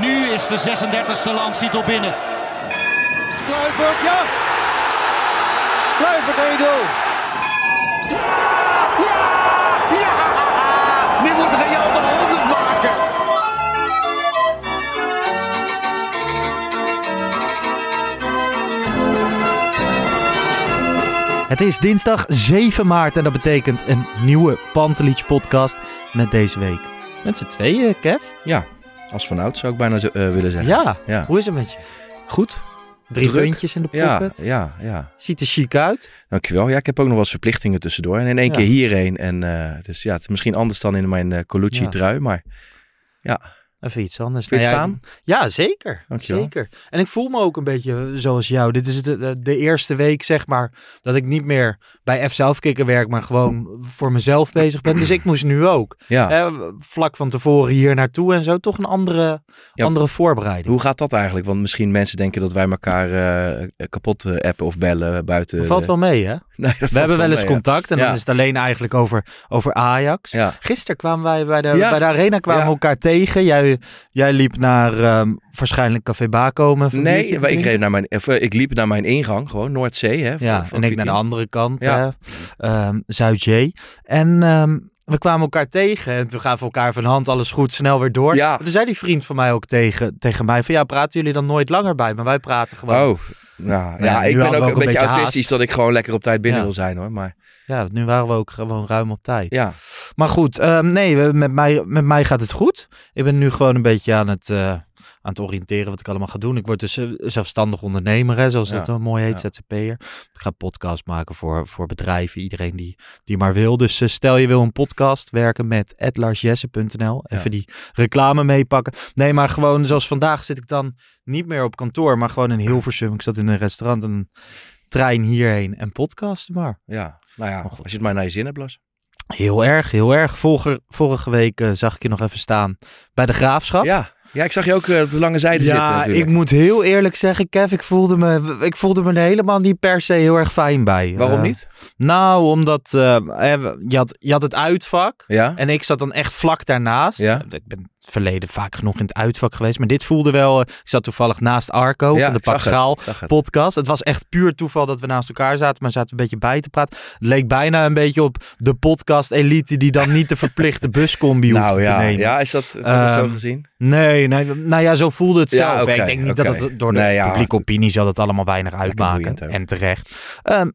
nu is de 36e landstitel binnen. Kluivert, ja! Kluivert 1-0. Nu moet Real de 100 maken. Het is dinsdag 7 maart en dat betekent een nieuwe Pantelich podcast met deze week. Met z'n tweeën, Kev. Ja, als vanouds zou ik bijna zo- eh, willen zeggen. Ja. Ja. hoe is het met je? Goed. Drie Druk. puntjes in de Ja, pocket. ja, ja. Ziet er chic uit. Dankjewel. Ja, ik heb ook nog wel eens verplichtingen tussendoor. En in één Ja. keer hierheen. En eh, dus ja, het is misschien anders dan in mijn eh Colucci Ja. Even iets anders. Je Nou staan? Ja, zeker. Dankjewel. Zeker. En ik voel me ook een beetje zoals jou. Dit is de, de, eerste week, zeg maar, dat ik niet meer bij F zelfkikker werk, maar gewoon voor mezelf bezig ben. Dus ik moest nu ook. ja, Eh, vlak van tevoren hier naartoe en zo. Toch een andere, Ja. andere voorbereiding. hoe gaat dat eigenlijk? Want misschien mensen denken dat wij elkaar eh, kapot eh, appen of bellen buiten. Dat valt wel mee, hè? Nee, dat We hebben wel eens mee, contact en Ja. dan is het alleen eigenlijk over, over Ajax. Ja. Ja. Gisteren kwamen wij bij de, Ja. bij de arena kwamen elkaar tegen. Jij, jij liep naar ehm, waarschijnlijk Café biertje Nee, ik, reed naar mijn, of, eh, ik liep naar mijn ingang, gewoon Noordzee. Hè, voor- Ja, voor en ik naar de andere kant, Ja. ja. Zuid-J. En ehm, we kwamen elkaar tegen en toen gaven we elkaar van hand, alles goed, snel weer door. Ja. Toen zei die vriend van mij ook tegen, tegen mij van ja, praten jullie dan nooit langer bij? Maar wij praten gewoon. Oh, nou, ja, ja, ik ben ook een ook een beetje autistisch haast. dat ik gewoon lekker op tijd binnen Ja. wil zijn hoor. Maar Ja, nu waren we ook gewoon ruim op tijd. ja, Maar goed, ehm, nee, met mij, met mij gaat het goed. Ik ben nu gewoon een beetje aan het, eh, aan het oriënteren wat ik allemaal ga doen. Ik word dus eh, zelfstandig ondernemer, hè, zoals Ja, dat mooi heet, ja. ZZP'er. Ik ga podcast maken voor, voor bedrijven, iedereen die, die maar wil. Dus eh, stel je wil een podcast werken met edlarsjesse.nl. Even die reclame meepakken. Nee, maar gewoon zoals vandaag zit ik dan niet meer op kantoor, maar gewoon in Hilversum. Ik zat in een restaurant en een trein hierheen en podcasten maar. ja. Nou ja, goed. als je het maar naar je zin hebt, Blas. Heel erg, heel erg. Vorige, vorige week eh, zag ik je nog even staan bij de Graafschap. Ja. Ja, ik zag je ook eh, op de lange zijde zitten Ja, ik moet heel eerlijk zeggen, Kev, ik voelde, me, ik voelde me helemaal niet per se heel erg fijn bij. Waarom Eh, niet? Nou, omdat eh, je, had, je had het uitvak Ja? en ik zat dan echt vlak daarnaast. Ja. Ik ben het verleden vaak genoeg in het uitvak geweest, maar dit voelde wel... ik zat toevallig naast Arco ja, van de ik zag Pak het, Schaal ik zag het. podcast. Het was echt puur toeval dat we naast elkaar zaten, maar zaten een beetje bij te praten. Het leek bijna een beetje op de podcast-elite die dan niet de verplichte buscombi hoeft Nou te ja, nemen. ja, is dat zo Ehm, gezien? Nee, nee, nou ja, zo voelde het Ja, zelf. ik denk niet dat het door de Nee, ja, publieke opinie zal het allemaal weinig uitmaken. En terecht. Ehm,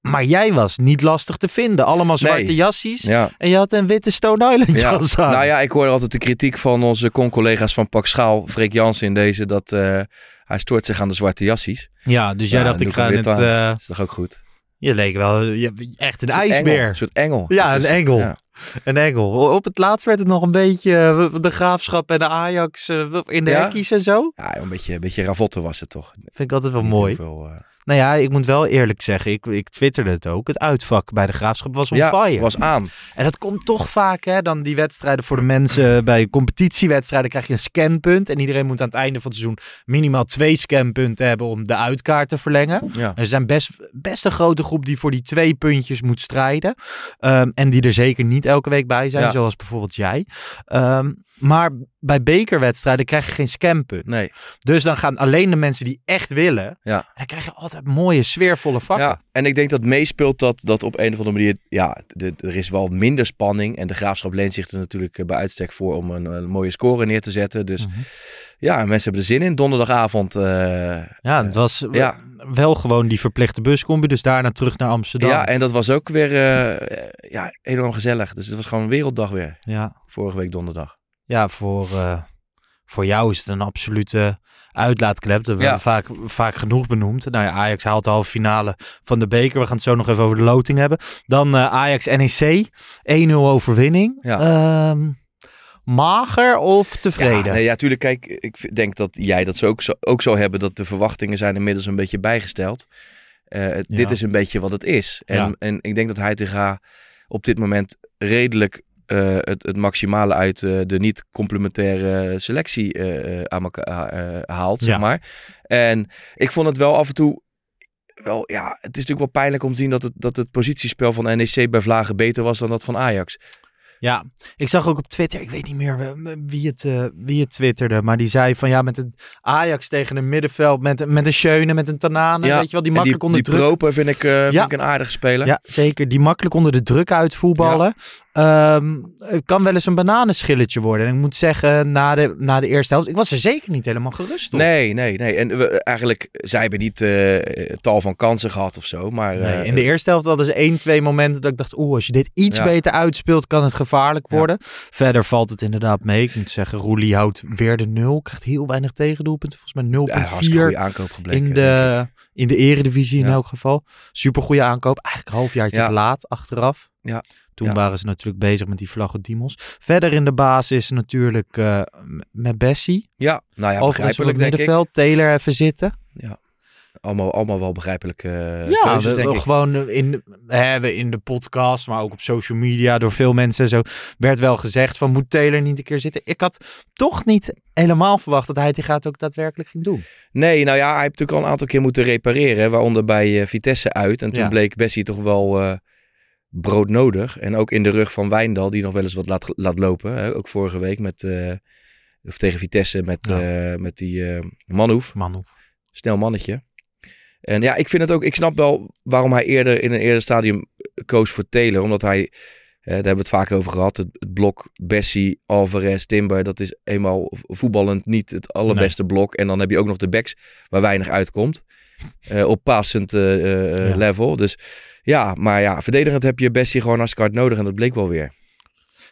maar jij was niet lastig te vinden. Allemaal zwarte Nee. jassies. Ja. En je had een witte Stone Island Ja. jas aan. Nou ja, ik hoor altijd de kritiek van onze con-collega's van Pak Schaal, Freek Jansen in deze, dat eh, hij stoort zich aan de zwarte jassies. Ja, dus jij Ja, dacht ik ga het... aan. eh, is toch ook goed? Je leek wel je, echt een ijsbeer. engel, Een soort engel. Ja, een is- engel. ja. Een engel. Op het laatst werd het nog een beetje eh, de graafschap en de Ajax eh, in de Ja? en zo. Ja, een beetje, een beetje ravotte was het toch? Vind ik altijd wel Niet mooi. eh, Nou ja, ik moet wel eerlijk zeggen, ik, ik twitterde het ook. Het uitvak bij de graafschap was on ja, fire. was aan. En dat komt toch vaak, hè, dan die wedstrijden voor de mensen bij competitiewedstrijden krijg je een scanpunt. En iedereen moet aan het einde van het seizoen minimaal twee scanpunten hebben om de uitkaart te verlengen. Ja. Er zijn best, best een grote groep die voor die twee puntjes moet strijden. Ehm, en die er zeker niet elke week bij zijn, Ja. zoals bijvoorbeeld jij. Ehm, maar bij bekerwedstrijden krijg je geen scampunt. Nee. Dus dan gaan alleen de mensen die echt willen. Ja. En dan krijg je altijd mooie, sfeervolle vakken. Ja, en ik denk dat meespeelt dat, dat op een of andere manier, ja, de, er is wel minder spanning. En de graafschap leent zich er natuurlijk eh, bij uitstek voor om een, een mooie score neer te zetten. Dus Mhm. ja, mensen hebben er zin in. Donderdagavond. eh, Ja, het was Ja. wel gewoon die verplichte buscombi. Dus daarna terug naar Amsterdam. ja, en dat was ook weer eh, ja, enorm gezellig. Dus het was gewoon een werelddag weer. ja. Vorige week donderdag. Ja, voor, eh, voor jou is het een absolute uitlaatklep. Dat hebben Ja. we vaak, vaak genoeg benoemd. Nou ja, Ajax haalt de halve finale van de beker. We gaan het zo nog even over de loting hebben. Dan eh, Ajax NEC. 1-0 overwinning. Ja. Ehm, mager of tevreden? Ja, nee, ja, tuurlijk. Kijk, ik denk dat jij dat zo ook, zo, ook zou hebben. Dat de verwachtingen zijn inmiddels een beetje bijgesteld. Ja. Dit is een beetje wat het is. En, en ik denk dat Heitinga op dit moment redelijk eh, het, het maximale uit eh, de niet-complementaire selectie eh, aan elkaar haalt, Ja. zeg maar. En ik vond het wel af en toe... Wel, ja, het is natuurlijk wel pijnlijk om te zien dat het, dat het positiespel van NEC bij Vlagen beter was dan dat van Ajax. Ja, ik zag ook op Twitter, ik weet niet meer wie het, wie het twitterde, maar die zei van ja, met een Ajax tegen een middenveld, met, met een Schöne, met een Tanane, Ja, weet je wel, die makkelijk die, onder die druk... Proper vind ik, vind ik een aardige speler. Ja, zeker. Die makkelijk onder de druk uitvoetballen. Ehm, het kan wel eens een bananenschilletje worden. En ik moet zeggen, na de, na de eerste helft, ik was er zeker niet helemaal gerust op. Nee, nee, nee. En we, eigenlijk, zij hebben niet eh, tal van kansen gehad of zo. Maar Nee, eh, in de eerste helft hadden ze één, twee momenten dat ik dacht, oeh, als je dit iets Ja. beter uitspeelt, kan het gevaarlijk Ja. worden. Verder valt het inderdaad mee. Ik moet zeggen, Roelie houdt weer de nul. Krijgt heel weinig tegendoelpunten. Volgens mij ja, hartstikke 0,4 goede aankoop gebleken. in de, in de eredivisie in Ja. elk geval. Super goede aankoop. Eigenlijk een halfjaartje Ja. te laat achteraf. Ja. Toen Ja. waren ze natuurlijk bezig met die Vlagodimos. Verder in de basis natuurlijk eh, met Bessie. Ja, nou ja, begrijpelijk denk ik. middenveld. Taylor even zitten. Allemaal, allemaal wel begrijpelijke eh, Ja, keuzes, we- denk we ik. gewoon eh, in, we in de podcast, maar ook op social media door veel mensen en zo werd wel gezegd van moet Taylor niet een keer zitten. Ik had toch niet helemaal verwacht dat hij die gaat ook daadwerkelijk ging doen. Nee, nou ja, hij heeft natuurlijk al een aantal keer moeten repareren. Waaronder bij Vitesse uit. En toen Ja. bleek Bessie toch wel broodnodig. En ook in de rug van Wijndal, die nog wel eens wat laat, laat lopen. Hè? Ook vorige week met, eh, of tegen Vitesse met, Ja. eh, met die eh Manhoef. Manhoef. snel mannetje. En ja, ik vind het ook, ik snap wel waarom hij eerder in een eerder stadium koos voor Taylor. Omdat hij, daar hebben we het vaak over gehad, het, het blok Bessie, Alvarez, Timber, dat is eenmaal voetballend niet het allerbeste blok. En dan heb je ook nog de backs waar weinig uitkomt. op passend Ja. level. Dus ja, maar ja, verdedigend heb je Bessie gewoon hartstikke hard nodig. En dat bleek wel weer.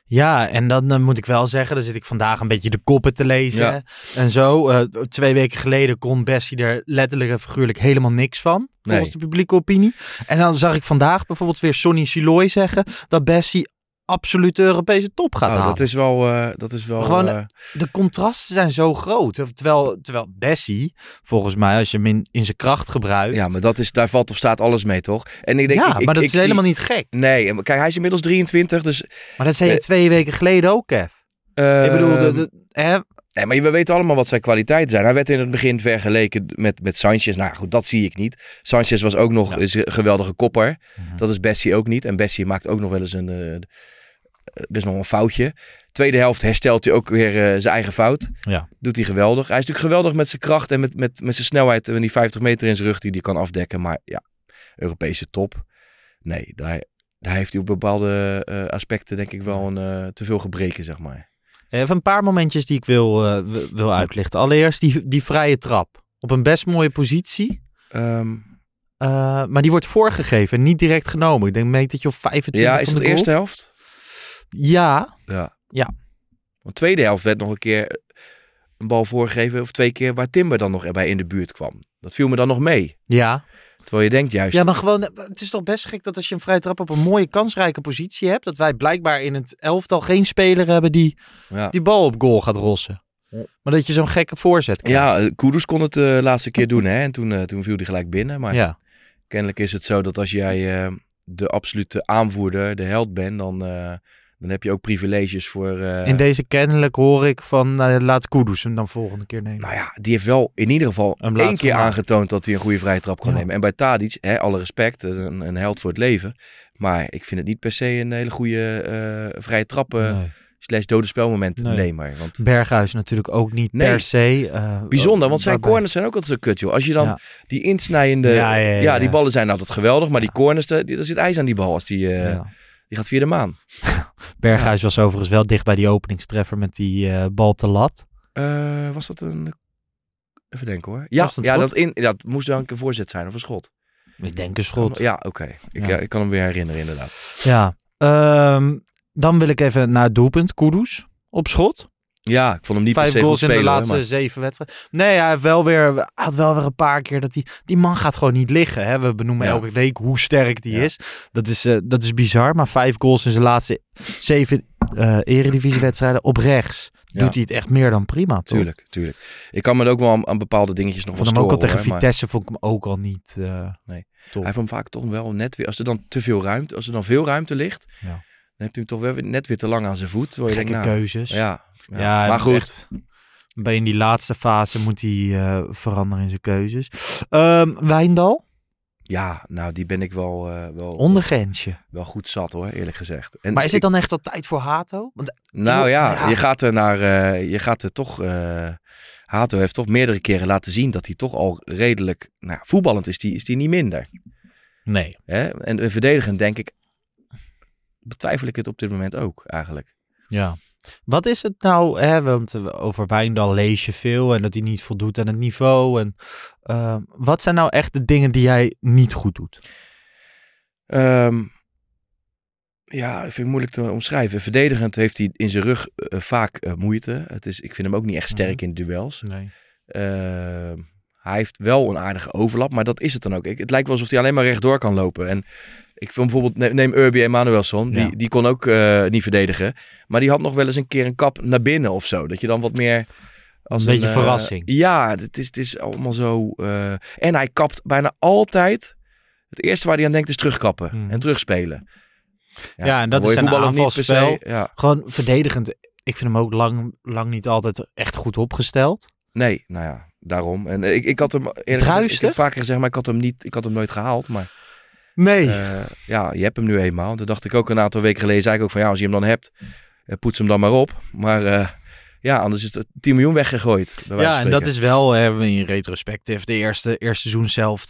Ja, en dan moet ik wel zeggen, dan zit ik vandaag een beetje de koppen te lezen Ja. en zo. Eh, twee weken geleden kon Bessie er letterlijk en figuurlijk helemaal niks van, volgens Nee. de publieke opinie. En dan zag ik vandaag bijvoorbeeld weer Sonny Siloy zeggen dat Bessie absoluut de Europese top gaat Oh, halen. dat is wel, eh, dat is wel Gewoon, eh, de contrasten zijn zo groot. Terwijl, terwijl Bessie, volgens mij, als je hem in, in zijn kracht gebruikt. ja, maar dat is, daar valt of staat alles mee, toch? En ik denk, ja, ik, maar dat ik is helemaal niet gek. Nee, kijk, hij is inmiddels 23, dus Maar dat zei je Eh, twee weken geleden ook, Kev. ik bedoel, de, Ehm, de, hè? Nee, maar we weten allemaal wat zijn kwaliteiten zijn. Hij werd in het begin vergeleken met, met Sanchez. Nou goed, dat zie ik niet. Sanchez was ook nog Ja. is een geweldige kopper. Mhm. Dat is Bessie ook niet. En Bessie maakt ook nog wel eens een, best nog een foutje. Tweede helft herstelt hij ook weer eh, zijn eigen fout. Ja. Doet hij geweldig. Hij is natuurlijk geweldig met zijn kracht en met, met, met zijn snelheid. En die 50 meter in zijn rug die hij kan afdekken. Maar ja, Europese top. Nee, daar, daar heeft hij op bepaalde eh, aspecten denk ik wel een, eh, te veel gebreken, zeg maar. Even een paar momentjes die ik wil, wil uitlichten. Allereerst die, die vrije trap. Op een best mooie positie. Ehm, eh, maar die wordt voorgegeven en niet direct genomen. Ik denk een metertje of 25 ja, is van de eerste helft? Ja, Ja. Ja. Want de tweede helft werd nog een keer een bal voorgegeven. Of twee keer waar Timber dan nog erbij in de buurt kwam. Dat viel me dan nog mee. ja. Terwijl je denkt juist... Ja, maar gewoon, eh, het is toch best gek dat als je een vrije trap op een mooie kansrijke positie hebt, dat wij blijkbaar in het elftal geen speler hebben die ja. die bal op goal gaat rossen. Maar dat je zo'n gekke voorzet krijgt. Ja, eh, Kudus kon het de laatste keer doen. Hè? En toen, eh, toen viel hij gelijk binnen. Maar ja. kennelijk is het zo dat als jij eh, de absolute aanvoerder, de held bent, dan, eh, dan heb je ook privileges voor... eh, In deze kennelijk hoor ik van, nou, laat Kudus hem dan volgende keer nemen. Nou ja, die heeft wel in ieder geval Hem één keer gemaakt. aangetoond dat hij een goede vrije trap kan Ja. nemen. En bij Tadic, hè, alle respect, een, een held voor het leven. Maar ik vind het niet per se een hele goede eh, vrije trappen Nee. slash dode spelmoment Nee. nemer. Want Berghuis natuurlijk ook niet Nee. per se. eh, bijzonder, want zijn waarbij- corners zijn ook altijd zo kut, joh. Als je dan Ja. die insnijende... Ja, ja, ja, die ballen zijn altijd geweldig. Maar die corners, daar zit ijs aan die bal. Als die. Die gaat via de maan. Berghuis was overigens wel dicht bij die openingstreffer met die eh, bal op de lat. Eh, was dat een... Even denken hoor. Ja, ja dat, in, dat moest dan een voorzet zijn of een schot. Ik denk een schot. Ja, oké. Ik, Ja. ja, ik kan hem weer herinneren inderdaad. Ja. Ehm, dan wil ik even naar het doelpunt. Kudus op schot. Ja, ik vond hem niet Vijf per se goals goed in de spelen, laatste maar- zeven wedstrijden. Nee, hij heeft wel weer, had wel weer een paar keer dat hij... Die man gaat gewoon niet liggen. Hè? We benoemen Ja. elke week hoe sterk die Ja. is. Dat is, eh, dat is bizar. Maar vijf goals in zijn laatste zeven eh eredivisiewedstrijden. Op rechts Ja. doet hij het echt meer dan prima, toch? Tuurlijk, tuurlijk. Ik kan me ook wel aan, aan bepaalde dingetjes nog vond hem ook al tegen hoor, maar Vitesse vond ik hem ook al niet eh Nee. top. Hij heeft hem vaak toch wel net weer, als er dan te veel ruimte, als er dan veel ruimte ligt, Ja. dan heb je hem toch wel weer, net weer te lang aan zijn voet. Waar je Gekke denkt, nou, keuzes. Ja, ja. Maar goed. echt- bij in die laatste fase moet hij eh, veranderen in zijn keuzes. Ehm Wijndal, Ja, nou die ben ik wel, eh, wel, ondergrensje. wel goed zat hoor, eerlijk gezegd. En Maar is ik- het dan echt al tijd voor Hato? Want, Nou ja, Ja. je gaat er naar, eh, je gaat er toch, eh Hato heeft toch meerdere keren laten zien dat hij toch al redelijk, nou voetballend is die, is die niet minder. nee. Hè? En eh, verdedigend denk ik, betwijfel ik het op dit moment ook eigenlijk. Ja. Wat is het nou, hè, want eh, over Wijndal lees je veel en dat hij niet voldoet aan het niveau. En, eh, wat zijn nou echt de dingen die jij niet goed doet? Ehm, ja, vind ik moeilijk te omschrijven. Verdedigend heeft hij in zijn rug eh, vaak eh, moeite. Het is, ik vind hem ook niet echt sterk in duels. Nee. Ehm, hij heeft wel een aardige overlap, maar dat is het dan ook. Ik, het lijkt wel alsof hij alleen maar rechtdoor kan lopen. En ik vind bijvoorbeeld, ne- neem Urbi Emanuelson, die, Ja. die kon ook eh, niet verdedigen. Maar die had nog wel eens een keer een kap naar binnen of zo. Dat je dan wat meer... Als Een beetje eh, verrassing. Ja, het is, het is allemaal zo... eh, en hij kapt bijna altijd... Het eerste waar hij aan denkt is terugkappen Hmm. en terugspelen. Ja, en dat is een aanvalspel. Ja. Gewoon verdedigend. Ik vind hem ook lang, lang niet altijd echt goed opgesteld. Nee, nou ja, daarom. En ik, ik had hem gezegd, ik heb vaker gezegd, maar ik had hem niet, ik had hem nooit gehaald. Maar Nee. eh, ja, je hebt hem nu eenmaal. Toen dacht ik ook een aantal weken geleden, zei ik ook van ja, als je hem dan hebt, eh, poets hem dan maar op. Maar eh, ja, anders is het 10 miljoen weggegooid. Ja, en dat is wel, in retrospectief, de eerste, eerste seizoen zelf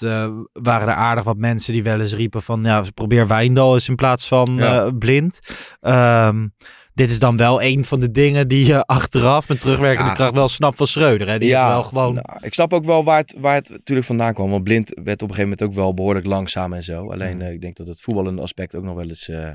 waren er aardig wat mensen die wel eens riepen van, ja, probeer Wijndal eens in plaats van Ja. blind. Ehm, dit is dan wel een van de dingen die je achteraf met terugwerkende Ja. kracht wel snapt van Schreuder. Hè? Die heeft wel gewoon... nou, ik snap ook wel waar het, waar het natuurlijk vandaan kwam. Want Blind werd op een gegeven moment ook wel behoorlijk langzaam en zo. Alleen Mm. eh, ik denk dat het voetballende aspect ook nog wel eens, eh,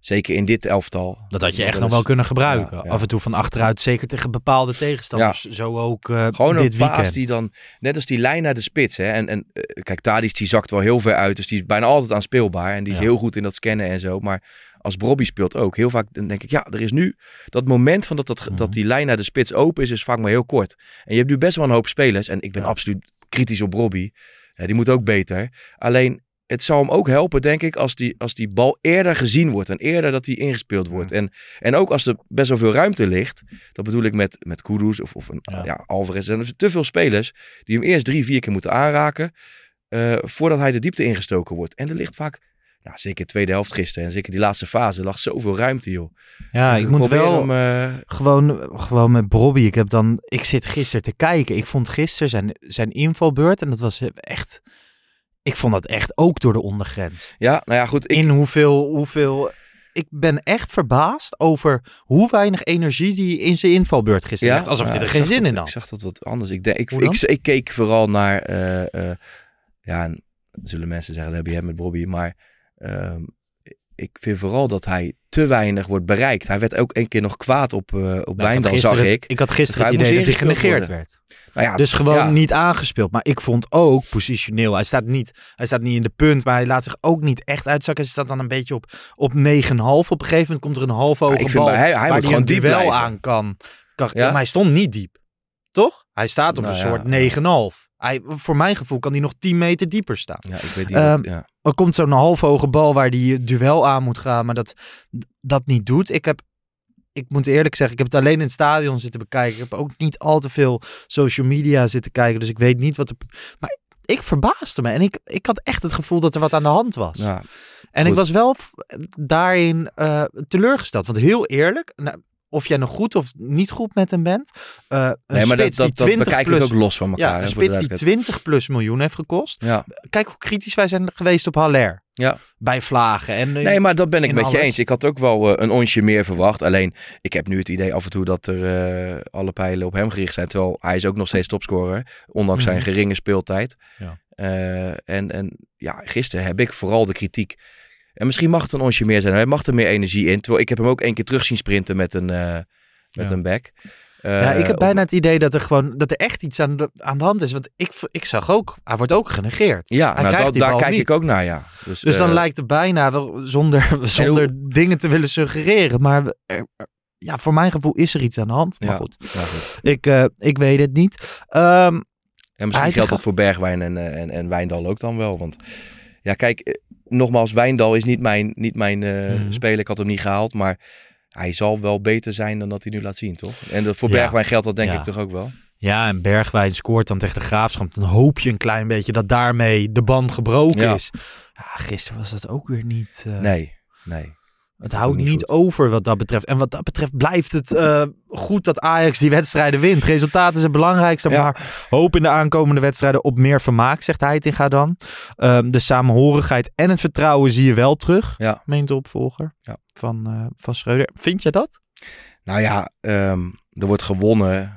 zeker in dit elftal. dat had je echt nog wel kunnen gebruiken. Ja, ja. Af en toe van achteruit, zeker tegen bepaalde tegenstanders. Zo ook eh, Gewoon dit een weekend. die dan, net als die lijn naar de spits. Hè? En, en kijk, Tadic die zakt wel heel ver uit. Dus die is bijna altijd aanspeelbaar. En die is heel goed in dat scannen en zo. Maar als Brobby speelt ook. Heel vaak denk ik, ja, er is nu dat moment van dat, dat, Mhm. dat die lijn naar de spits open is, is vaak maar heel kort. En je hebt nu best wel een hoop spelers. En ik ben Ja. absoluut kritisch op Brobby. Ja, die moet ook beter. Alleen, het zou hem ook helpen, denk ik, als die, als die bal eerder gezien wordt. En eerder dat die ingespeeld wordt. En, en ook als er best wel veel ruimte ligt. Dat bedoel ik met, met Kudus of, of een, Ja. ja. Alvarez. En er zijn te veel spelers die hem eerst drie, vier keer moeten aanraken. eh, voordat hij de diepte ingestoken wordt. En er ligt vaak, nou, zeker de tweede helft gisteren. En zeker die laatste fase lag zoveel ruimte, joh. Ja, ik moet wel... Eh, Gewoon, gewoon met Bobby. Ik heb dan. Ik zit gisteren te kijken. Ik vond gisteren zijn, zijn invalbeurt. En dat was echt. Ik vond dat echt ook door de ondergrens. ja, nou ja, goed. Ik, In hoeveel, hoeveel. Ik ben echt verbaasd over hoe weinig energie die in zijn invalbeurt gisteren ja, heeft. Alsof ja, hij er ik geen zin dat- in Ik had. zag dat wat anders. Ik, denk, ik, ik, ik keek vooral naar, eh, eh, ja, en zullen mensen zeggen, dat heb je met Bobby. Maar ehm, ik vind vooral dat hij te weinig wordt bereikt. Hij werd ook een keer nog kwaad op, eh op Nou, Wijndal, zag het, ik. ik had gisteren Dus het idee dat hij genegeerd worden. werd. Nou ja, Dus gewoon ja. niet aangespeeld. Maar ik vond ook positioneel. Hij staat, niet, hij staat niet in de punt, maar hij laat zich ook niet echt uitzakken. Hij staat dan een beetje op, op 9,5. Op een gegeven moment komt er een half ik vind bal. hij- hij waar hij gewoon een diep duel blijven. aan kan. Maar hij stond niet diep. Toch? Hij staat op Nou een ja, soort ja. 9,5. Hij, voor mijn gevoel kan hij nog 10 meter dieper staan. Ja, ik weet niet Ehm, wat- ja. Er komt zo'n half hoge bal waar die duel aan moet gaan, maar dat, dat niet doet. Ik heb, ik moet eerlijk zeggen, ik heb het alleen in het stadion zitten bekijken. Ik heb ook niet al te veel social media zitten kijken, dus ik weet niet wat er... Maar ik verbaasde me en ik, ik had echt het gevoel dat er wat aan de hand was. Ja, en ik was wel daarin eh, teleurgesteld. Want heel eerlijk, nou, of jij nog goed of niet goed met hem bent. eh, een nee, maar dat, spits dat, die dat 20 bekijk plus, ik ook los van elkaar. ja, een spits die duidelijkheid. 20 plus miljoen heeft gekost Ja. kijk hoe kritisch wij zijn geweest op Haller. Ja. Bij Vlagen. En, eh, Nee, maar dat ben ik met je eens. Ik had ook wel eh, een onsje meer verwacht. Alleen, ik heb nu het idee af en toe dat er alle pijlen op hem gericht zijn. Terwijl hij is ook nog steeds topscorer. Ondanks zijn Mhm. geringe speeltijd. Ja. En, en ja, gisteren heb ik vooral de kritiek. En misschien mag het een onsje meer zijn. Hij mag er meer energie in. Terwijl ik heb hem ook één keer terug zien sprinten met een, eh, met Ja. een back. Ja, ik heb op- bijna het idee dat er gewoon dat er echt iets aan de, aan de hand is. Want ik, ik zag ook, hij wordt ook genegeerd. Ja, Hij nou, krijgt dat- die daar kijk niet. ik ook naar, ja. Dus, Dus dan eh, lijkt het bijna wel zonder, zonder dingen te willen suggereren. Maar ja, voor mijn gevoel is er iets aan de hand. Maar ja, goed, ja, goed. ik, eh, ik weet het niet. Ehm, En misschien geldt dat voor Bergwijn en, eh, en, en Wijndal ook dan wel. Want ja, kijk, eh, nogmaals, Wijndal is niet mijn, niet mijn eh, Mhm. speler. Ik had hem niet gehaald, maar hij zal wel beter zijn dan dat hij nu laat zien, toch? En dat- voor Ja. Bergwijn geldt dat denk Ja. ik toch ook wel. ja, en Bergwijn scoort dan tegen de Graafschap. Dan hoop je een klein beetje dat daarmee de band gebroken Ja. is. Ja, gisteren was dat ook weer niet... eh, Nee, nee. Het houdt niet over wat dat betreft. En wat dat betreft blijft het eh, goed dat Ajax die wedstrijden wint. Resultaat is het belangrijkste. Ja. Maar hoop in de aankomende wedstrijden op meer vermaak, zegt Heitinga dan. Ehm, de samenhorigheid en het vertrouwen zie je wel terug, Ja. meent de opvolger Ja. van, eh, van Schreuder. Vind je dat? Nou ja, ehm, er wordt gewonnen.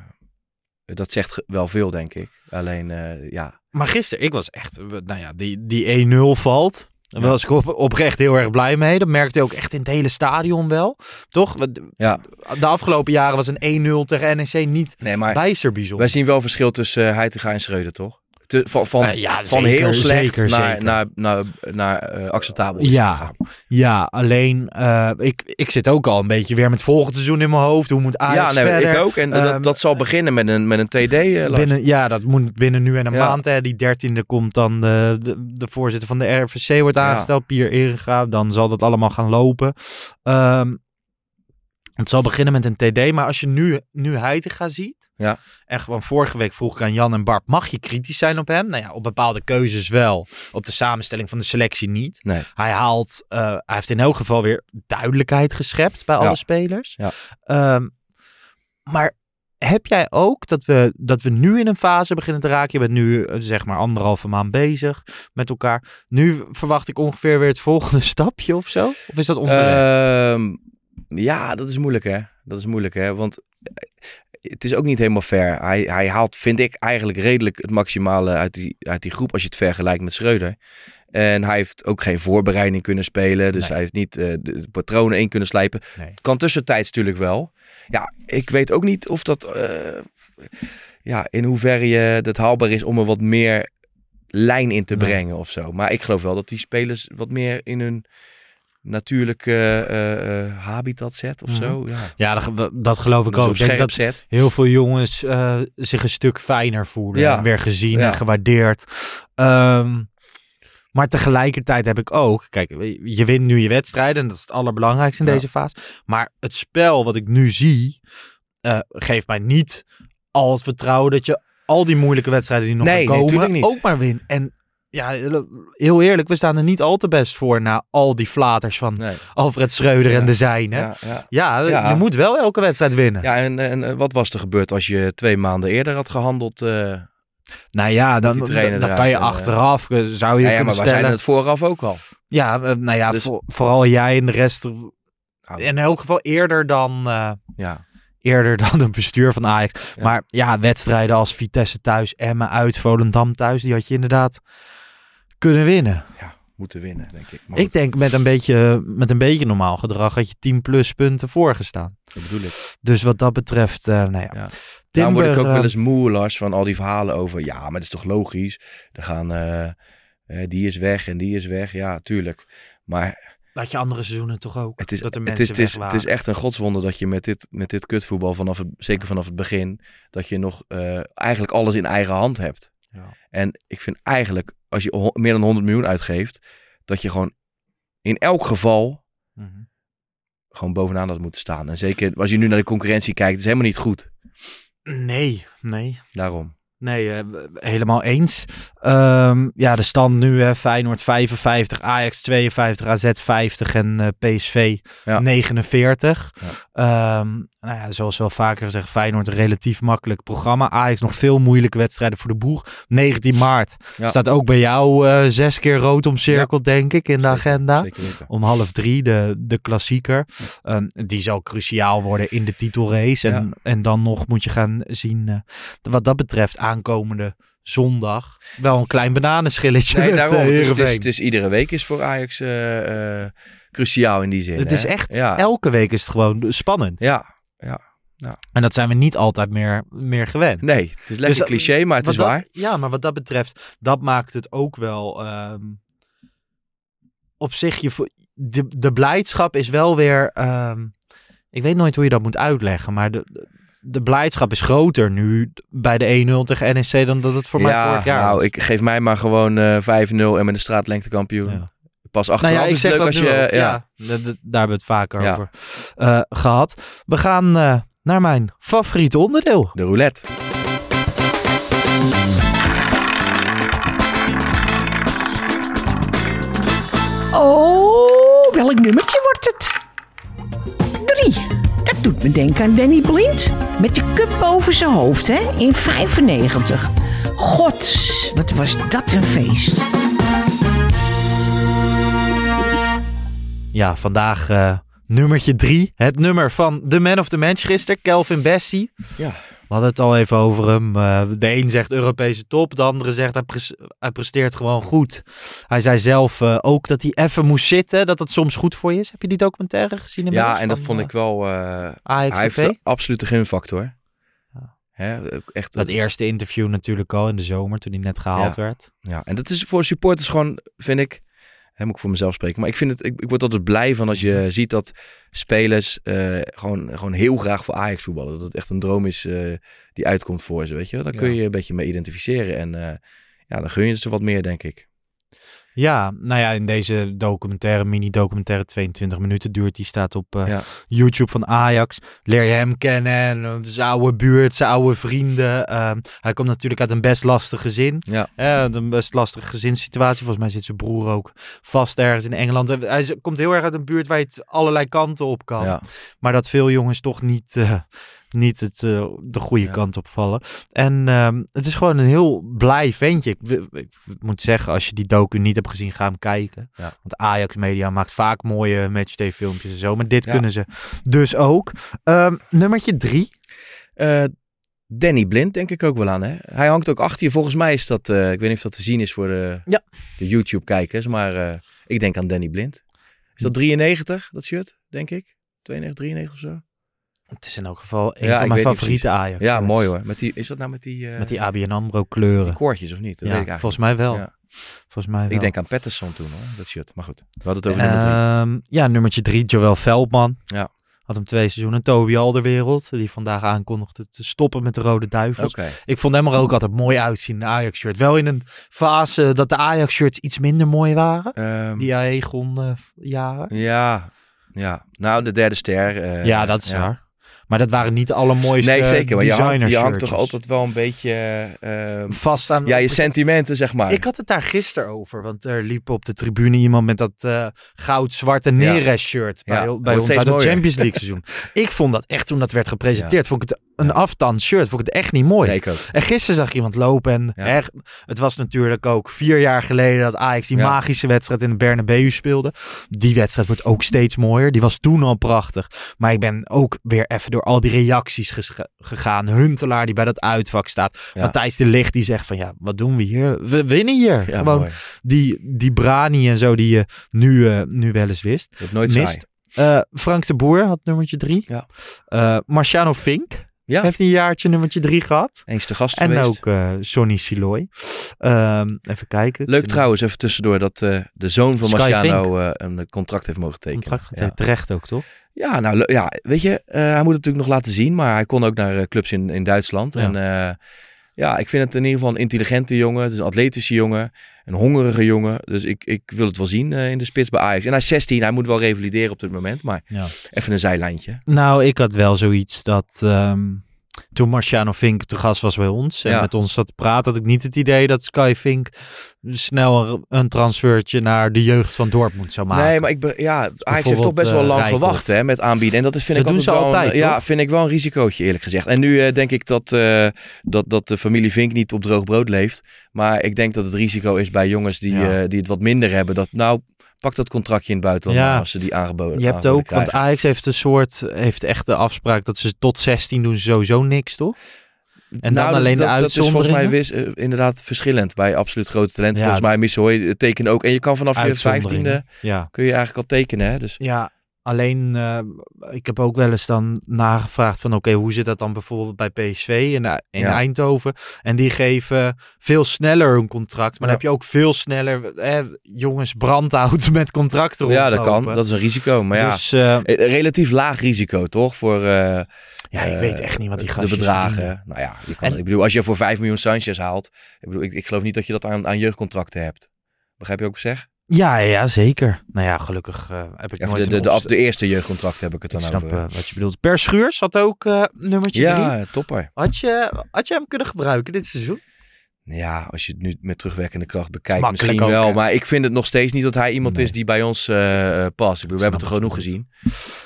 Dat zegt wel veel, denk ik. Alleen, eh, ja. Maar gisteren, ik was echt, nou ja, die, die 1-0 valt. Daar was ik op, oprecht heel erg blij mee. Dat merkte je ook echt in het hele stadion wel. Toch? Ja. De afgelopen jaren was een 1-0 tegen NEC niet Nee, maar bijzonder. wij zien wel verschil tussen uh, Heitinga en Schreuder, toch? Te- van van, Eh, ja, van zeker, heel slecht zeker, naar, zeker. naar, naar, naar eh, acceptabel. Ja. Ja, alleen eh, ik, ik zit ook al een beetje weer met volgend seizoen in mijn hoofd. Hoe moet Ajax ja, nee, verder? ik ook. En Ehm, dat, dat zal beginnen met een, met een TD. binnen, ja, dat moet binnen nu en een Ja. maand. Hè. Die dertiende komt dan de, de, de voorzitter van de RVC wordt aangesteld, Pier Eringa. Dan zal dat allemaal gaan lopen. Ehm, het zal beginnen met een TD. Maar als je nu, nu Heitinga ziet. Ja. En gewoon vorige week vroeg ik aan Jan en Bart. Mag je kritisch zijn op hem? Nou ja, op bepaalde keuzes wel. Op de samenstelling van de selectie niet. Nee. Hij haalt, eh, hij heeft in elk geval weer duidelijkheid geschept bij Ja. alle spelers. Ja. Ehm, maar heb jij ook dat we, dat we nu in een fase beginnen te raken? Je bent nu eh, zeg maar anderhalve maand bezig met elkaar. Nu verwacht ik ongeveer weer het volgende stapje of zo? Of is dat onterecht? Ehm, ja, dat is moeilijk hè. Dat is moeilijk hè. Want het is ook niet helemaal fair. Hij, hij haalt, vind ik, eigenlijk redelijk het maximale uit die, uit die groep als je het vergelijkt met Schreuder. En hij heeft ook geen voorbereiding kunnen spelen. Dus Nee. hij heeft niet eh, de patronen in kunnen slijpen. Nee. Kan tussentijds natuurlijk wel. Ja, ik weet ook niet of dat... eh, ja, in hoeverre je dat haalbaar is om er wat meer lijn in te Nee. brengen of zo. Maar ik geloof wel dat die spelers wat meer in hun natuurlijke eh, eh, habitat zet of Mhm. zo. Ja. Ja, dat, dat geloof ik ook. Ik denk dat zet. heel veel jongens eh, zich een stuk fijner voelen. Ja. En weer gezien Ja. en gewaardeerd. Ehm, maar tegelijkertijd heb ik ook... Kijk, je wint nu je wedstrijden. En dat is het allerbelangrijkste in deze fase. Maar het spel wat ik nu zie... geeft mij niet al het vertrouwen dat je al die moeilijke wedstrijden die nog Nee, gaan nee, komen... ook maar wint. En ja, heel eerlijk, we staan er niet al te best voor... na al die flaters van Nee. Alfred Schreuder Ja. en de zijne. Ja, ja. Ja, Ja. je moet wel elke wedstrijd winnen. ja en, en eh, wat was er gebeurd als je twee maanden eerder had gehandeld? eh Nou ja, dan, dan, dan kan je en, eh, achteraf, zou je ja, ja, kunnen maar wij stellen. zijn het vooraf ook al. Ja, nou ja, Dus- voor- vooral jij en de rest. Nou, In elk geval eerder dan, eh, ja. eerder dan het bestuur van Ajax. Ja. Maar ja, wedstrijden als Vitesse thuis, Emmen uit, Volendam thuis, die had je inderdaad kunnen winnen. ja, moeten winnen, denk ik. Maar Ik goed, denk met een, beetje, met een beetje normaal gedrag had je 10 plus punten voorgestaan. dat bedoel ik. Dus wat dat betreft, eh, nou ja. Ja. Timber, Daarom word ik ook eh, wel eens moe, Lars, van al die verhalen over... Ja, maar dat is toch logisch? Er gaan... eh, eh, die is weg en die is weg. Ja, tuurlijk. Maar had je andere seizoenen toch ook? het is, dat er het, mensen is, het, is, weg het is echt een godswonder dat je met dit, met dit kutvoetbal, vanaf het, zeker vanaf het begin, dat je nog eh, eigenlijk alles in eigen hand hebt. Ja. En ik vind eigenlijk, als je meer dan 100 miljoen uitgeeft, dat je gewoon in elk geval Mhm. gewoon bovenaan had moeten staan. En zeker als je nu naar de concurrentie kijkt, is helemaal niet goed. Nee, nee. Daarom. Nee, eh, helemaal eens. Ehm, ja, de stand nu, hè, Feyenoord 55, Ajax 52, AZ 50 en eh, PSV Ja. 49. Ja. Ehm, nou ja, zoals wel vaker gezegd, Feyenoord een relatief makkelijk programma. Ajax nog veel moeilijke wedstrijden voor de boeg. 19 maart Ja. staat ook bij jou eh, zes keer rood omcirkeld, denk ik, in de agenda. Zeker. Om half drie, de, de klassieker. Ehm, die zal cruciaal worden in de titelrace. En, en dan nog moet je gaan zien, wat dat betreft, aankomende zondag. Wel een klein bananenschilletje Nee, daarom. eh, Het is, het, is, Heerenveen. het is iedere week is voor Ajax eh, eh, cruciaal in die zin. Het hè? is echt, Ja, elke week is het gewoon spannend. ja, ja. Ja. En dat zijn we niet altijd meer, meer gewend. Nee, het is lekker Dus cliché, maar het is dat- waar. Ja, maar wat dat betreft, dat maakt het ook wel. ehm, op zich, je, de, de blijdschap is wel weer. ehm, ik weet nooit hoe je dat moet uitleggen, maar de, de blijdschap is groter nu bij de 1-0 tegen NEC dan dat het voor mij ja, vorig jaar nou, was. ik geef mij maar gewoon eh 5-0 en met een straatlengte kampioen. Ja. Pas Nou achteraf ja, ik is zeg het leuk dat als je... ook, ja. daar hebben we het vaker Ja. over eh, gehad. We gaan eh, naar mijn favoriete onderdeel. De roulette. Oh, welk nummertje wordt het? Drie. Dat doet me denken aan Danny Blind. Met de cup boven zijn hoofd, hè? In 95. God, wat was dat een feest. Ja, vandaag eh, nummertje drie. Het nummer van de man of the match gisteren, Kelvin Bessie. Ja. We hadden het al even over hem. Eh, de een zegt Europese top, de andere zegt hij, hij presteert gewoon goed. Hij zei zelf eh, ook dat hij even moest zitten, dat dat soms goed voor je is. Heb je die documentaire gezien? Ja, en dat vond eh, ik wel... hij heeft. Ja. Hè, ook echt, Dat eerste interview natuurlijk al in de zomer, toen hij net gehaald werd. Ja, en dat is voor supporters gewoon, vind ik, hè, moet ik voor mezelf spreken, maar ik vind het, ik, ik word altijd blij van als je ziet dat spelers eh, gewoon, gewoon heel graag voor Ajax voetballen. Dat het echt een droom is eh, die uitkomt voor ze, weet je. Daar kun je een beetje mee identificeren en eh, ja, dan gun je ze wat meer, denk ik. Ja, nou ja, in deze documentaire, mini-documentaire, 22 minuten duurt, die staat op eh, Ja. YouTube van Ajax. Leer je hem kennen, en, eh, zijn oude buurt, zijn oude vrienden. Ehm, hij komt natuurlijk uit een best lastig gezin. Ja. Eh, een best lastige gezinssituatie. Volgens mij zit zijn broer ook vast ergens in Engeland. Hij- komt heel erg uit een buurt waar je het allerlei kanten op kan. Ja. Maar dat veel jongens toch niet, niet het, eh, de goede Ja. kant op vallen. En ehm, het is gewoon een heel blij ventje. Ik, moet zeggen, als je die docu niet hebt gezien, ga hem kijken. Ja. Want Ajax Media maakt vaak mooie matchday filmpjes en zo. Maar dit Ja. kunnen ze dus ook. Ehm, nummertje drie. Eh, Danny Blind denk ik ook wel aan, hè. Hij hangt ook achter je. Volgens mij is dat, eh, ik weet niet of dat te zien is voor de, Ja. de YouTube-kijkers, maar ik denk aan Danny Blind. Is dat 93, dat shirt, denk ik? 92, 93 of zo? Het is in elk geval een Ja, van mijn favoriete Ajax. Ja, shirts. mooi hoor. Met die, is dat nou met die, eh, Met die ABN AMRO kleuren. die koordjes of niet? Dat ja, weet ik volgens mij wel. Ja. Volgens mij wel. Ik denk aan Patterson toen hoor, dat shirt. Maar goed, we hadden het over nummer drie. Ehm, ja, nummertje drie, Joël Veldman. Ja. Had hem twee seizoenen. Toby Alderwereld, die vandaag aankondigde te stoppen met de Rode Duivels. Ik vond hem er ook altijd mooi uitzien, de Ajax-shirt. Wel in een fase dat de Ajax-shirts iets minder mooi waren. Ehm, Die Aegon-jaren. ja, ja. Nou, de derde ster. eh, ja, dat is waar. Maar dat waren niet de allermooiste Nee, zeker. Maar je hangt, je hangt designer-shirtjes. toch altijd wel een beetje eh, vast aan... ja, je sentimenten, zeg maar. Ik had het daar gisteren over, want er liep op de tribune iemand met dat eh goud-zwarte Neres-shirt bij, Ja, bij ons uit het. Champions League seizoen. ik vond dat echt, toen dat werd gepresenteerd, vond ik het een afstand shirt, vond ik het echt niet mooi. Nee, ik ook. En gisteren zag ik iemand lopen en Ja. echt, het was natuurlijk ook vier jaar geleden dat Ajax die Ja. magische wedstrijd in de Bernabeu speelde. Die wedstrijd wordt ook steeds mooier. Die was toen al prachtig. Maar ik ben ook weer even door al die reacties gegaan. Huntelaar die bij dat uitvak staat. Ja. Matthijs de Ligt die zegt van ja, wat doen we hier? We winnen hier. Gewoon mooi. die, die brani en zo die je nu, eh, nu wel eens wist. Hebt nooit. Mist. Eh, Frank de Boer had nummertje drie. Ja. Eh, Marciano Fink Ja. heeft een jaartje nummertje drie gehad. Eens te gast En geweest. ook eh Sonny Siloy. Ehm, even kijken. Leuk trouwens, even tussendoor, dat eh, de zoon van Sky Marciano eh, een contract heeft mogen tekenen. Contract ja. terecht ook, toch? Ja, nou ja, weet je, eh, hij moet het natuurlijk nog laten zien, maar hij kon ook naar clubs in, in Duitsland. Ja. En eh, ja, ik vind het in ieder geval een intelligente jongen. Het is een atletische jongen, een hongerige jongen. Dus ik, ik wil het wel zien eh, in de spits bij Ajax. En hij is 16, hij moet wel revalideren op dit moment, maar Ja. even een zijlijntje. Nou, ik had wel zoiets dat ehm, toen Marciano Fink te gast was bij ons en Ja. met ons zat te praten, had ik niet het idee dat Sky Fink snel een- transfertje naar de jeugd van Dortmund zou maken. Nee, maar ik ben, ja, Ajax heeft toch best wel eh, lang gewacht hè, met aanbieden. En dat is, vind Dat ik doen ze wel een- altijd, Ja, vind ik wel een risicootje eerlijk gezegd. En nu eh, denk ik dat, eh, dat, dat de familie Vink niet op droog brood leeft. Maar ik denk dat het risico is bij jongens die, Ja. die het wat minder hebben. Dat nou, pak dat contractje in het buitenland Ja. als ze die aangeboden Je hebt ook, want. Ajax heeft een soort, heeft echt de afspraak dat ze tot 16 doen sowieso niks, toch? En dan Nou, alleen de dat, dat is volgens mij wis- eh, inderdaad verschillend bij absoluut grote talenten. Ja. Volgens mij Missouri tekenen ook. En je kan vanaf je Uitzonderingen. vijftiende Ja. kun je eigenlijk al tekenen. Hè? Dus Ja, Alleen, eh, ik heb ook wel eens dan nagevraagd van oké, hoe zit dat dan bijvoorbeeld bij PSV in, in Ja. Eindhoven? En die geven veel sneller een contract. Maar Ja. dan heb je ook veel sneller eh, jongens brandhout met contracten Ja, dat kan. Dat is een risico. Maar ja, Dus eh, eh, relatief laag risico, toch? Voor eh, ja, ik eh, weet echt niet wat die de gastjes bedragen. verdienen. Nou ja, je kan, En- ik bedoel, als je voor 5 miljoen Sanchez haalt, ik, bedoel, ik, ik geloof niet dat je dat aan, aan jeugdcontracten hebt. Begrijp je ook wat ik zeg? Ja, ja, zeker. Nou ja, gelukkig eh, heb ik Ja, nooit de, de, de, de eerste jeugdcontract heb ik het Ik dan snap over. eh, wat je bedoelt. Per Schuurs had ook eh, nummertje drie. ja, topper. Had je, had je hem kunnen gebruiken dit seizoen? Ja, als je het nu met terugwerkende kracht bekijkt, misschien ook, wel. hè? Maar ik vind het nog steeds niet dat hij iemand Nee. is die bij ons past. Ik bedoel, we hebben het er genoeg gezien.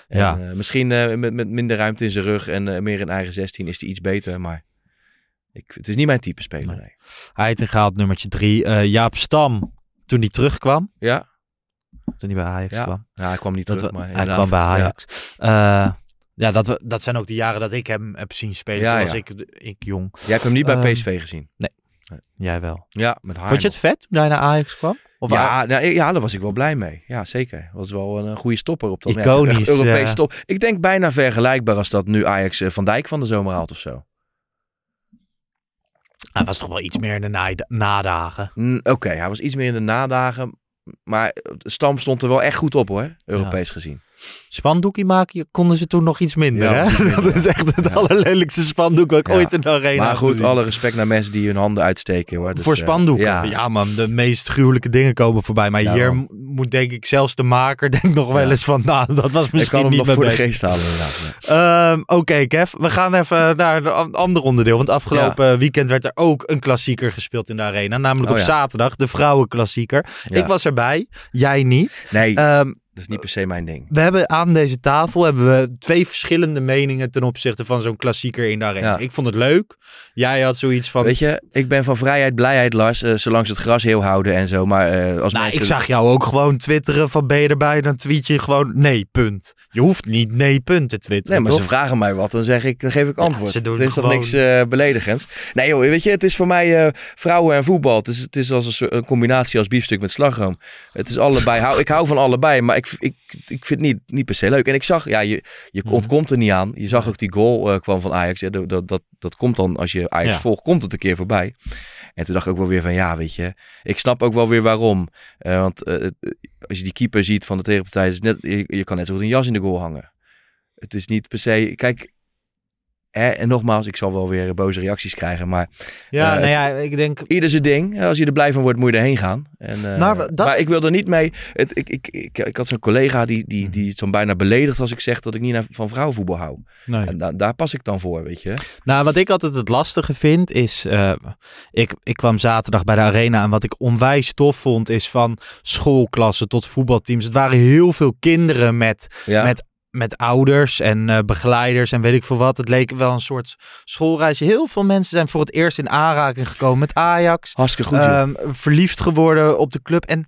Ja. En, misschien met, met minder ruimte in zijn rug en meer in eigen 16 is hij iets beter. Maar ik, het is niet mijn type speler. Nee. Nee. Had nummertje drie. Jaap Stam, toen hij terugkwam. Ja, Toen hij bij Ajax ja. kwam. ja, hij kwam niet Dat terug. we- maar hij kwam bij Ja. Ajax. Ja, ja dat, we, dat zijn ook de jaren dat ik hem heb zien spelen. Ja, toen was ik, ik jong. Jij hebt hem niet bij Ehm, PSV gezien. Jij wel. Ja, met haar. Vond je het vet toen hij naar Ajax kwam? Of ja, nou, ja, daar was ik wel blij mee. Ja, zeker. Dat was wel een, eh, goede stopper op dat moment. Iconisch, Europese eh. stop. Ik denk bijna vergelijkbaar als dat nu Ajax eh, Van Dijk van de zomer haalt of zo. Hij was toch wel iets meer in de naai- nadagen. Mm, Oké, hij was iets meer in de nadagen. Maar de stam stond er wel echt goed op hoor, Europees gezien. Spandoekie maken konden ze toen nog iets minder. Ja, hè? minder, dat is echt het Ja. allerlelijkste spandoek wat ik Ja. ooit in de arena maar heb goed, alle respect naar mensen die hun handen uitsteken hoor. Dus, voor eh, spandoeken. ja. ja. man, de meest gruwelijke dingen komen voorbij. Maar hier moet denk ik zelfs de maker denk nog wel eens van, nou, dat was ik misschien kan hem niet nog mijn voor de geest halen inderdaad. ja. Ehm, Oké, Kev, we gaan even naar een an- ander onderdeel. Want afgelopen weekend werd er ook een klassieker gespeeld in de arena. Namelijk Oh op ja. zaterdag, de vrouwenklassieker. Ja. Ik was erbij, jij niet. Nee, Ehm, dat is niet per se mijn ding. we hebben aan deze tafel hebben we twee verschillende meningen ten opzichte van zo'n klassieker in de arena. Ja. Ik vond het leuk. Jij had zoiets van... Weet je, ik ben van vrijheid, blijheid, Lars, eh, zolang ze het gras heel houden en zo. Maar eh, als Nou, mensen... ik zag jou ook gewoon twitteren van ben je erbij? Dan tweet je gewoon nee, punt. Je hoeft niet nee, punt te twitteren, Nee, maar toch? ze vragen mij wat, dan zeg ik, dan geef ik antwoord. ze doen er is toch gewoon- niks eh, beledigends. Nee joh, weet je, het is voor mij vrouwen en voetbal. Het is, het is als een, soort- een combinatie als biefstuk met slagroom. Het is allebei. Hou, ik hou van allebei, maar ik, ik, ik vind het niet, niet per se leuk. En ik zag, ja, je, je Mhm. ontkomt er niet aan. Je zag ook die goal eh, kwam van Ajax. Ja, dat, dat, dat, dat komt dan, als je Ajax Ja. volgt, komt het een keer voorbij. En toen dacht ik ook wel weer van, ja, weet je, ik snap ook wel weer waarom. Eh, want eh, als je die keeper ziet van de tegenpartij, is net, je, je kan net zo goed een jas in de goal hangen. Het is niet per se. Kijk, en nogmaals, ik zal wel weer boze reacties krijgen. Maar Ja, Eh, nou ja, ik denk... ieder zijn ding. Als je er blij van wordt, moet je erheen gaan. En, eh, Maar we- dat- maar ik wil er niet mee. Het, ik, ik, ik, ik had zo'n collega die, die, die het zo'n bijna beledigt als ik zeg dat ik niet naar- van vrouwenvoetbal hou. Nee. En da- daar pas ik dan voor, weet je. Nou, wat ik altijd het lastige vind is, eh, ik, ik kwam zaterdag bij de arena en wat ik onwijs tof vond is van schoolklassen tot voetbalteams. Het waren heel veel kinderen met, Ja. met, met ouders en eh, begeleiders en weet ik veel wat. Het leek wel een soort schoolreisje. Heel veel mensen zijn voor het eerst in aanraking gekomen met Ajax. Hartstikke goed. Ehm, verliefd geworden op de club. En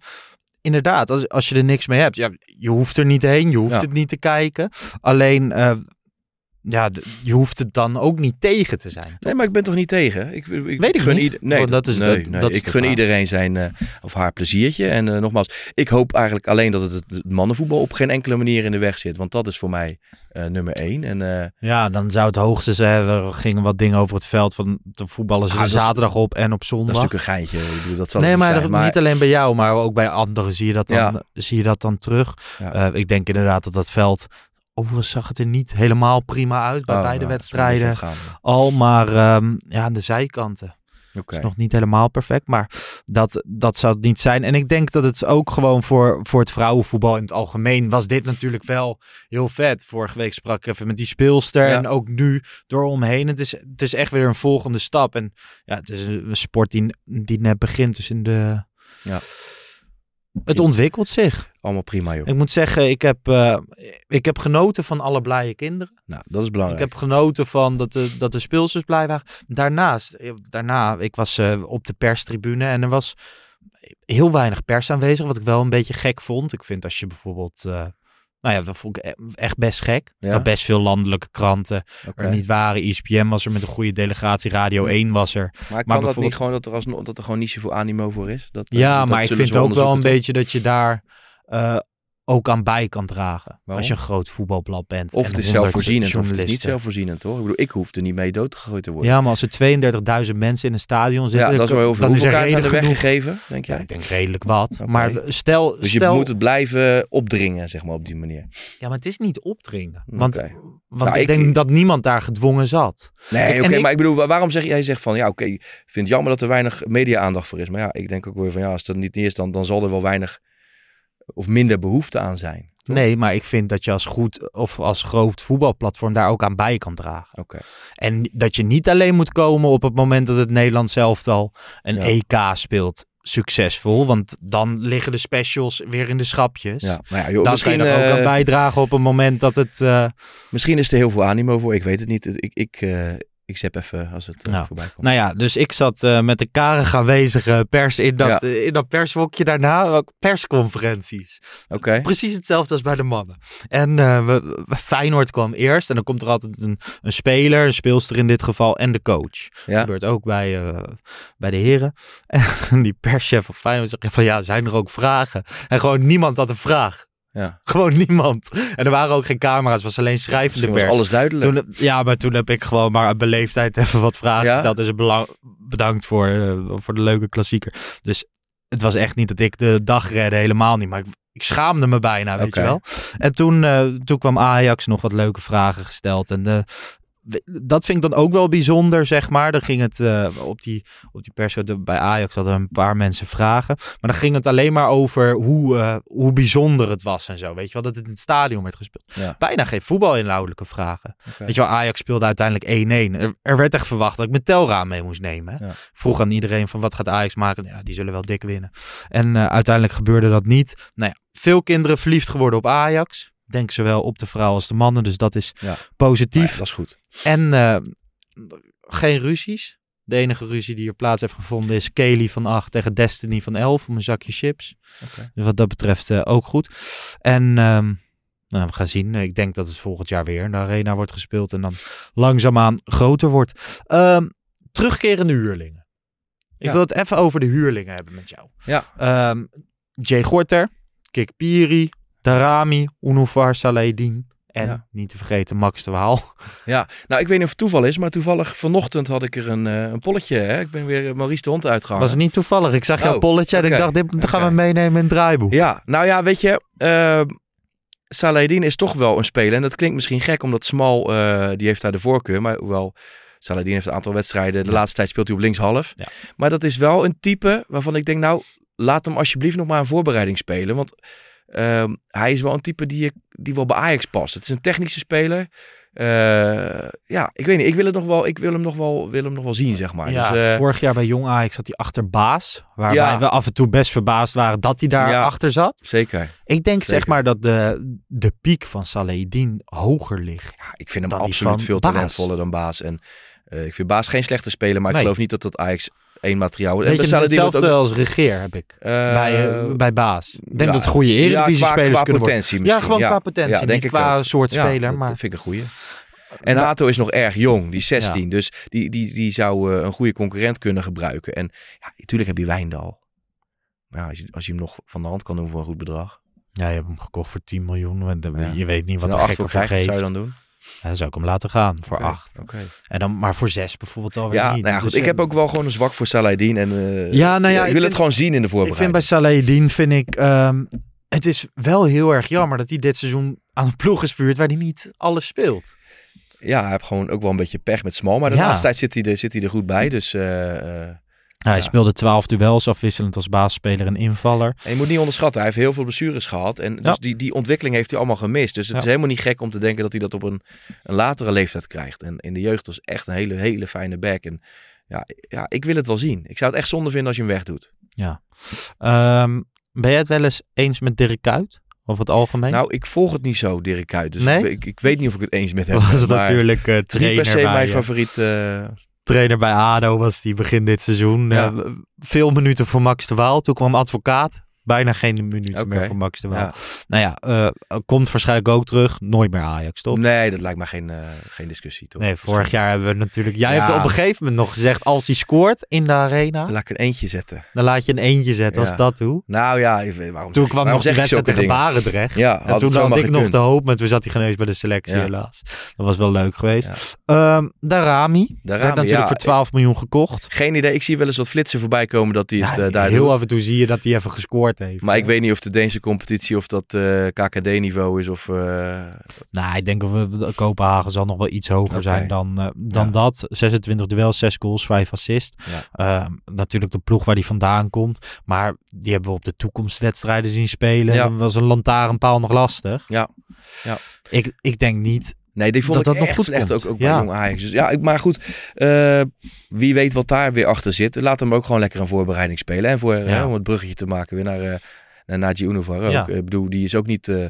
inderdaad, als, als je er niks mee hebt, ja, je hoeft er niet heen, je hoeft Ja. het niet te kijken. Alleen, eh, ja, je hoeft het dan ook niet tegen te zijn. Nee, maar ik ben toch niet tegen? Ik, ik, Weet ik gun niet. ieder- nee, Oh, dat is- nee, dat- nee. dat is ik gun vraag. iedereen zijn eh, of haar pleziertje. En eh, nogmaals, ik hoop eigenlijk alleen dat het, het mannenvoetbal op geen enkele manier in de weg zit. Want dat is voor mij eh, nummer één. En eh, Ja, dan zou het hoogste zijn. Er gingen wat dingen over het veld van de voetballen ze Ah, zaterdag op en op dat is zondag. natuurlijk een geintje. Ik bedoel, dat zal Nee, het maar, niet alleen bij jou, maar ook bij anderen zie je dat dan, Ja. zie je dat dan terug. Ja. Eh, ik denk inderdaad dat dat veld. Overigens zag het er niet helemaal prima uit bij Oh, beide nou, wedstrijden. Al, maar ehm, ja, aan de zijkanten. gaande. is nog niet helemaal perfect, maar dat, dat zou het niet zijn. En ik denk dat het ook gewoon voor, voor het vrouwenvoetbal in het algemeen was dit natuurlijk wel heel vet. Vorige week sprak ik even met die speelster Ja. en ook nu door omheen. Het is, het is echt weer een volgende stap. En ja, het is een sport die, die net begint. Dus in de... Ja. Het ontwikkelt zich. Allemaal prima, joh. Ik moet zeggen, ik heb, eh, ik heb genoten van alle blije kinderen. Nou, dat is Ik belangrijk. heb genoten van dat de, dat de speelsters blij waren. Daarnaast, eh, daarna, ik was eh, op de perstribune en er was heel weinig pers aanwezig, wat ik wel een beetje gek vond. Ik vind als je bijvoorbeeld, nou ja, dat vond ik e- echt best gek. Ja? Dat best veel landelijke kranten er niet waren. E ESPN was er met een goede delegatie, Radio 1 was er. Maar kan bijvoorbeeld- niet gewoon dat er, alsnog, dat er gewoon niet zoveel animo voor is? Dat, eh, Ja, dat maar ik vind ook wel een beetje dat je daar eh, ook aan bij kan dragen. Waarom? Als je een groot voetbalblad bent. Of en het is 100 zelfvoorzienend of het is niet zelfvoorzienend hoor. Ik bedoel, ik hoef er niet mee doodgegooid te worden. Ja, maar als er 32.000 mensen in een stadion zitten, Ja, dat is wel heel veel. dan is er genoeg. weggegeven, denk Ja, jij? ik denk redelijk wat. Maar stel, Dus je stel moet het blijven opdringen, zeg maar, op die manier. ja, maar het is niet opdringen. Want, Oké. want Nou, ik ik- denk dat niemand daar gedwongen zat. Nee, oké, maar ik bedoel, wa- waarom zeg jij zegt van, ja, oké, ik vind het jammer dat er weinig media-aandacht voor is. Maar ja, ik denk ook weer van, ja, als dat niet is, dan, dan zal er wel weinig of minder behoefte aan zijn. toch? Nee, maar ik vind dat je als goed of als groot voetbalplatform daar ook aan bij kan dragen. Oké. En dat je niet alleen moet komen op het moment dat het Nederlands elftal een Ja. EK speelt succesvol. Want dan liggen de specials weer in de schapjes. Ja, maar ja, joh, Dan kan je er ook eh, aan bijdragen op het moment dat het... eh, misschien is er heel veel animo voor, ik weet het niet. Ik, ik, eh, ik zet even als het eh, Nou, voorbij komt. Nou ja, dus ik zat eh, met de karig aanwezige pers in dat, Ja. eh, in dat pershokje daarna. Ook persconferenties. Oké, Precies hetzelfde als bij de mannen. En eh, we, Feyenoord kwam eerst. En dan komt er altijd een, een speler, een speelster in dit geval, en de coach. Dat ja. gebeurt ook bij, eh, bij de heren. En die perschef van Feyenoord zegt van ja, zijn er ook vragen? En gewoon niemand had een vraag. Ja. Gewoon niemand. En er waren ook geen camera's, het was alleen schrijvende pers. alles duidelijk. Toen, ja, maar toen heb ik gewoon maar uit beleefdheid even wat vragen gesteld. Dus bedankt voor, eh, voor de leuke klassieker. Dus het was echt niet dat ik de dag redde, helemaal niet. Maar ik, ik schaamde me bijna, weet je wel. En toen, eh, toen kwam Ajax nog wat leuke vragen gesteld. En eh, we- dat vind ik dan ook wel bijzonder, zeg maar. Dan ging het eh, op die, op die pers, bij Ajax hadden een paar mensen vragen. Maar dan ging het alleen maar over hoe, eh, hoe bijzonder het was en zo. Weet je wel, dat het in het stadion werd gespeeld. Ja. Bijna geen voetbalinhoudelijke vragen. Weet je wel, Ajax speelde uiteindelijk 1-1. Er, er werd echt verwacht dat ik mijn telraam mee moest nemen. Hè? Ja. Ik Vroeg aan iedereen van wat gaat Ajax maken? Ja, die zullen wel dik winnen. En eh, uiteindelijk gebeurde dat niet. Nou ja, veel kinderen verliefd geworden op Ajax. Denk zowel op de vrouw als de mannen. Dus dat is Ja. positief. Ja, dat is goed. En eh, geen ruzies. De enige ruzie die er plaats heeft gevonden is Kelly van 8 tegen Destiny van 11 om een zakje chips. Dus wat dat betreft eh, ook goed. En ehm, nou, we gaan zien. Ik denk dat het volgend jaar weer in de arena wordt gespeeld en dan langzaamaan groter wordt. Ehm, terugkerende huurlingen. Ik Ja. wil het even over de huurlingen hebben met jou. Ja. Ehm, Jay Gorter, Kik Piri, Darami, Unufar Saledin en Ja. niet te vergeten Max de Waal. Ja, nou ik weet niet of het toeval is, maar toevallig vanochtend had ik er een, eh, een polletje. Hè? Ik ben weer Maurice de Hond uitgehangen. Was het niet toevallig? Ik zag jouw Oh, polletje en ik dacht, dit gaan we meenemen in het draaiboek. Ja, nou ja, weet je, uh, Saladin is toch wel een speler. En dat klinkt misschien gek, omdat Smal, eh, die heeft daar de voorkeur. Maar hoewel Saladin heeft een aantal wedstrijden, de Ja. laatste tijd speelt hij op linkshalf. Ja. Maar dat is wel een type waarvan ik denk, nou, laat hem alsjeblieft nog maar een voorbereiding spelen. Want ehm, hij is wel een type die, die wel bij Ajax past. Het is een technische speler. Eh, ja, ik weet niet. Ik wil, het nog wel, ik wil hem nog wel, wil hem nog wel zien, zeg maar. Ja, dus, eh, vorig jaar bij Jong Ajax zat hij achter Baas. Waarbij Ja. we af en toe best verbaasd waren dat hij daar Ja. achter zat. Zeker. Ik denk zeg maar dat de, de piek van Salehidin hoger ligt. Ja, ik vind hem absoluut veel Baas. talentvoller dan Baas. En eh, ik vind Baas geen slechte speler, maar ik geloof niet dat dat Ajax één materiaal. Weet En hetzelfde ook- als Regeer heb ik. eh, bij, eh, bij Baas. Ik denk ja, dat het goede ja, eredivisie qua- spelers qua kunnen worden. potentie Ja, misschien, gewoon ja. qua potentie. Ja, denk niet ik qua wel. soort Ja, speler. dat, maar dat vind ik een goeie. En Nou- Hato is nog erg jong, die is 16. Dus die, die, die zou eh, een goede concurrent kunnen gebruiken. En ja, natuurlijk heb je Wijndal. Maar ja, als, je, als je hem nog van de hand kan doen voor een goed bedrag. ja, je hebt hem gekocht voor 10 miljoen. Ja. Je weet niet wat de er gek voor wat zou je dan doen? Dan zou ik hem laten gaan voor Oké, 8. Oké. En dan maar voor 6 bijvoorbeeld alweer Ja, niet. nou ja, goed. Dus, ik heb eh, ook wel gewoon een zwak voor Saladin. En, eh, Ja, nou ja, ik wil vind- het gewoon zien in de Ik vind voorbereiding. bij Salahidin, vind ik, ehm, het is wel heel erg jammer dat hij dit seizoen aan een ploeg is gevuurd waar hij niet alles speelt. Ja, hij heeft gewoon ook wel een beetje pech met Smal. Maar de Ja. laatste tijd zit hij er, zit hij er goed bij. Dus eh, hij speelde 12 duels afwisselend als baasspeler en invaller. en je moet niet onderschatten. Hij heeft heel veel blessures gehad. En dus Ja. die, die ontwikkeling heeft hij allemaal gemist. Dus het Ja. is helemaal niet gek om te denken dat hij dat op een, een latere leeftijd krijgt. En in de jeugd was echt een hele, hele fijne back. En ja, ja, ik wil het wel zien. Ik zou het echt zonde vinden als je hem wegdoet. Ja. Ehm, ben jij het wel eens eens met Dirk Kuyt? Over het algemeen? Nou, ik volg het niet zo, Dirk Kuyt. Dus Nee? ik, ik weet niet of ik het eens met hem was ben. maar natuurlijk niet trainer, per se mijn favoriet. eh, trainer bij ADO was die begin dit seizoen. Ja. Eh, veel minuten voor Max de Waal. Toen kwam advocaat. Bijna geen minuten Oké. meer voor Max de Waal. Ja. Nou ja, eh, komt waarschijnlijk ook terug. Nooit meer Ajax, toch? Nee, dat lijkt me geen, eh, geen discussie, toch? Nee, vorig jaar hebben we natuurlijk... Jij Ja. hebt op een gegeven moment nog gezegd... als hij scoort in de arena... Laat ik een eentje zetten. dan laat je een eentje zetten als Ja. dat toe. Nou ja, even, waarom Toen kwam waarom nog de wedstrijd tegen? Barendrecht. Ja, En toen had ik nog de hoop, maar toen zat hij geen eens bij de selectie helaas. Dat was wel leuk geweest. Ehm Darami, werd Darami, natuurlijk ja. voor 12 miljoen gekocht. Geen idee. Ik zie wel eens wat flitsen voorbij komen dat hij het eh, daar heel doet. af en toe zie je dat hij even gescoord heeft. Maar ik hè. weet niet of de Deense competitie of dat eh, KKD-niveau is of... eh, Nou, ik denk dat we, Kopenhagen zal nog wel iets hoger zijn dan, eh, dan Ja. dat. 26 duels, 6 goals, 5 assists. Ja. Ehm, natuurlijk de ploeg waar die vandaan komt. Maar die hebben we op de toekomstwedstrijden zien spelen. Ja. Dan was een lantaarnpaal nog lastig. Ja. Ja. Ik, ik denk niet Nee, die vond dat ik dat nog goed slecht, komt. ook, ook bij Ja. jong Ajax. Dus ja, ik, maar goed, eh, wie weet wat daar weer achter zit. Laat hem ook gewoon lekker een voorbereiding spelen. En voor, Ja. hè, om het bruggetje te maken weer naar, eh naar Naji Unovar ook. Ja. Ik bedoel, die is ook niet eh,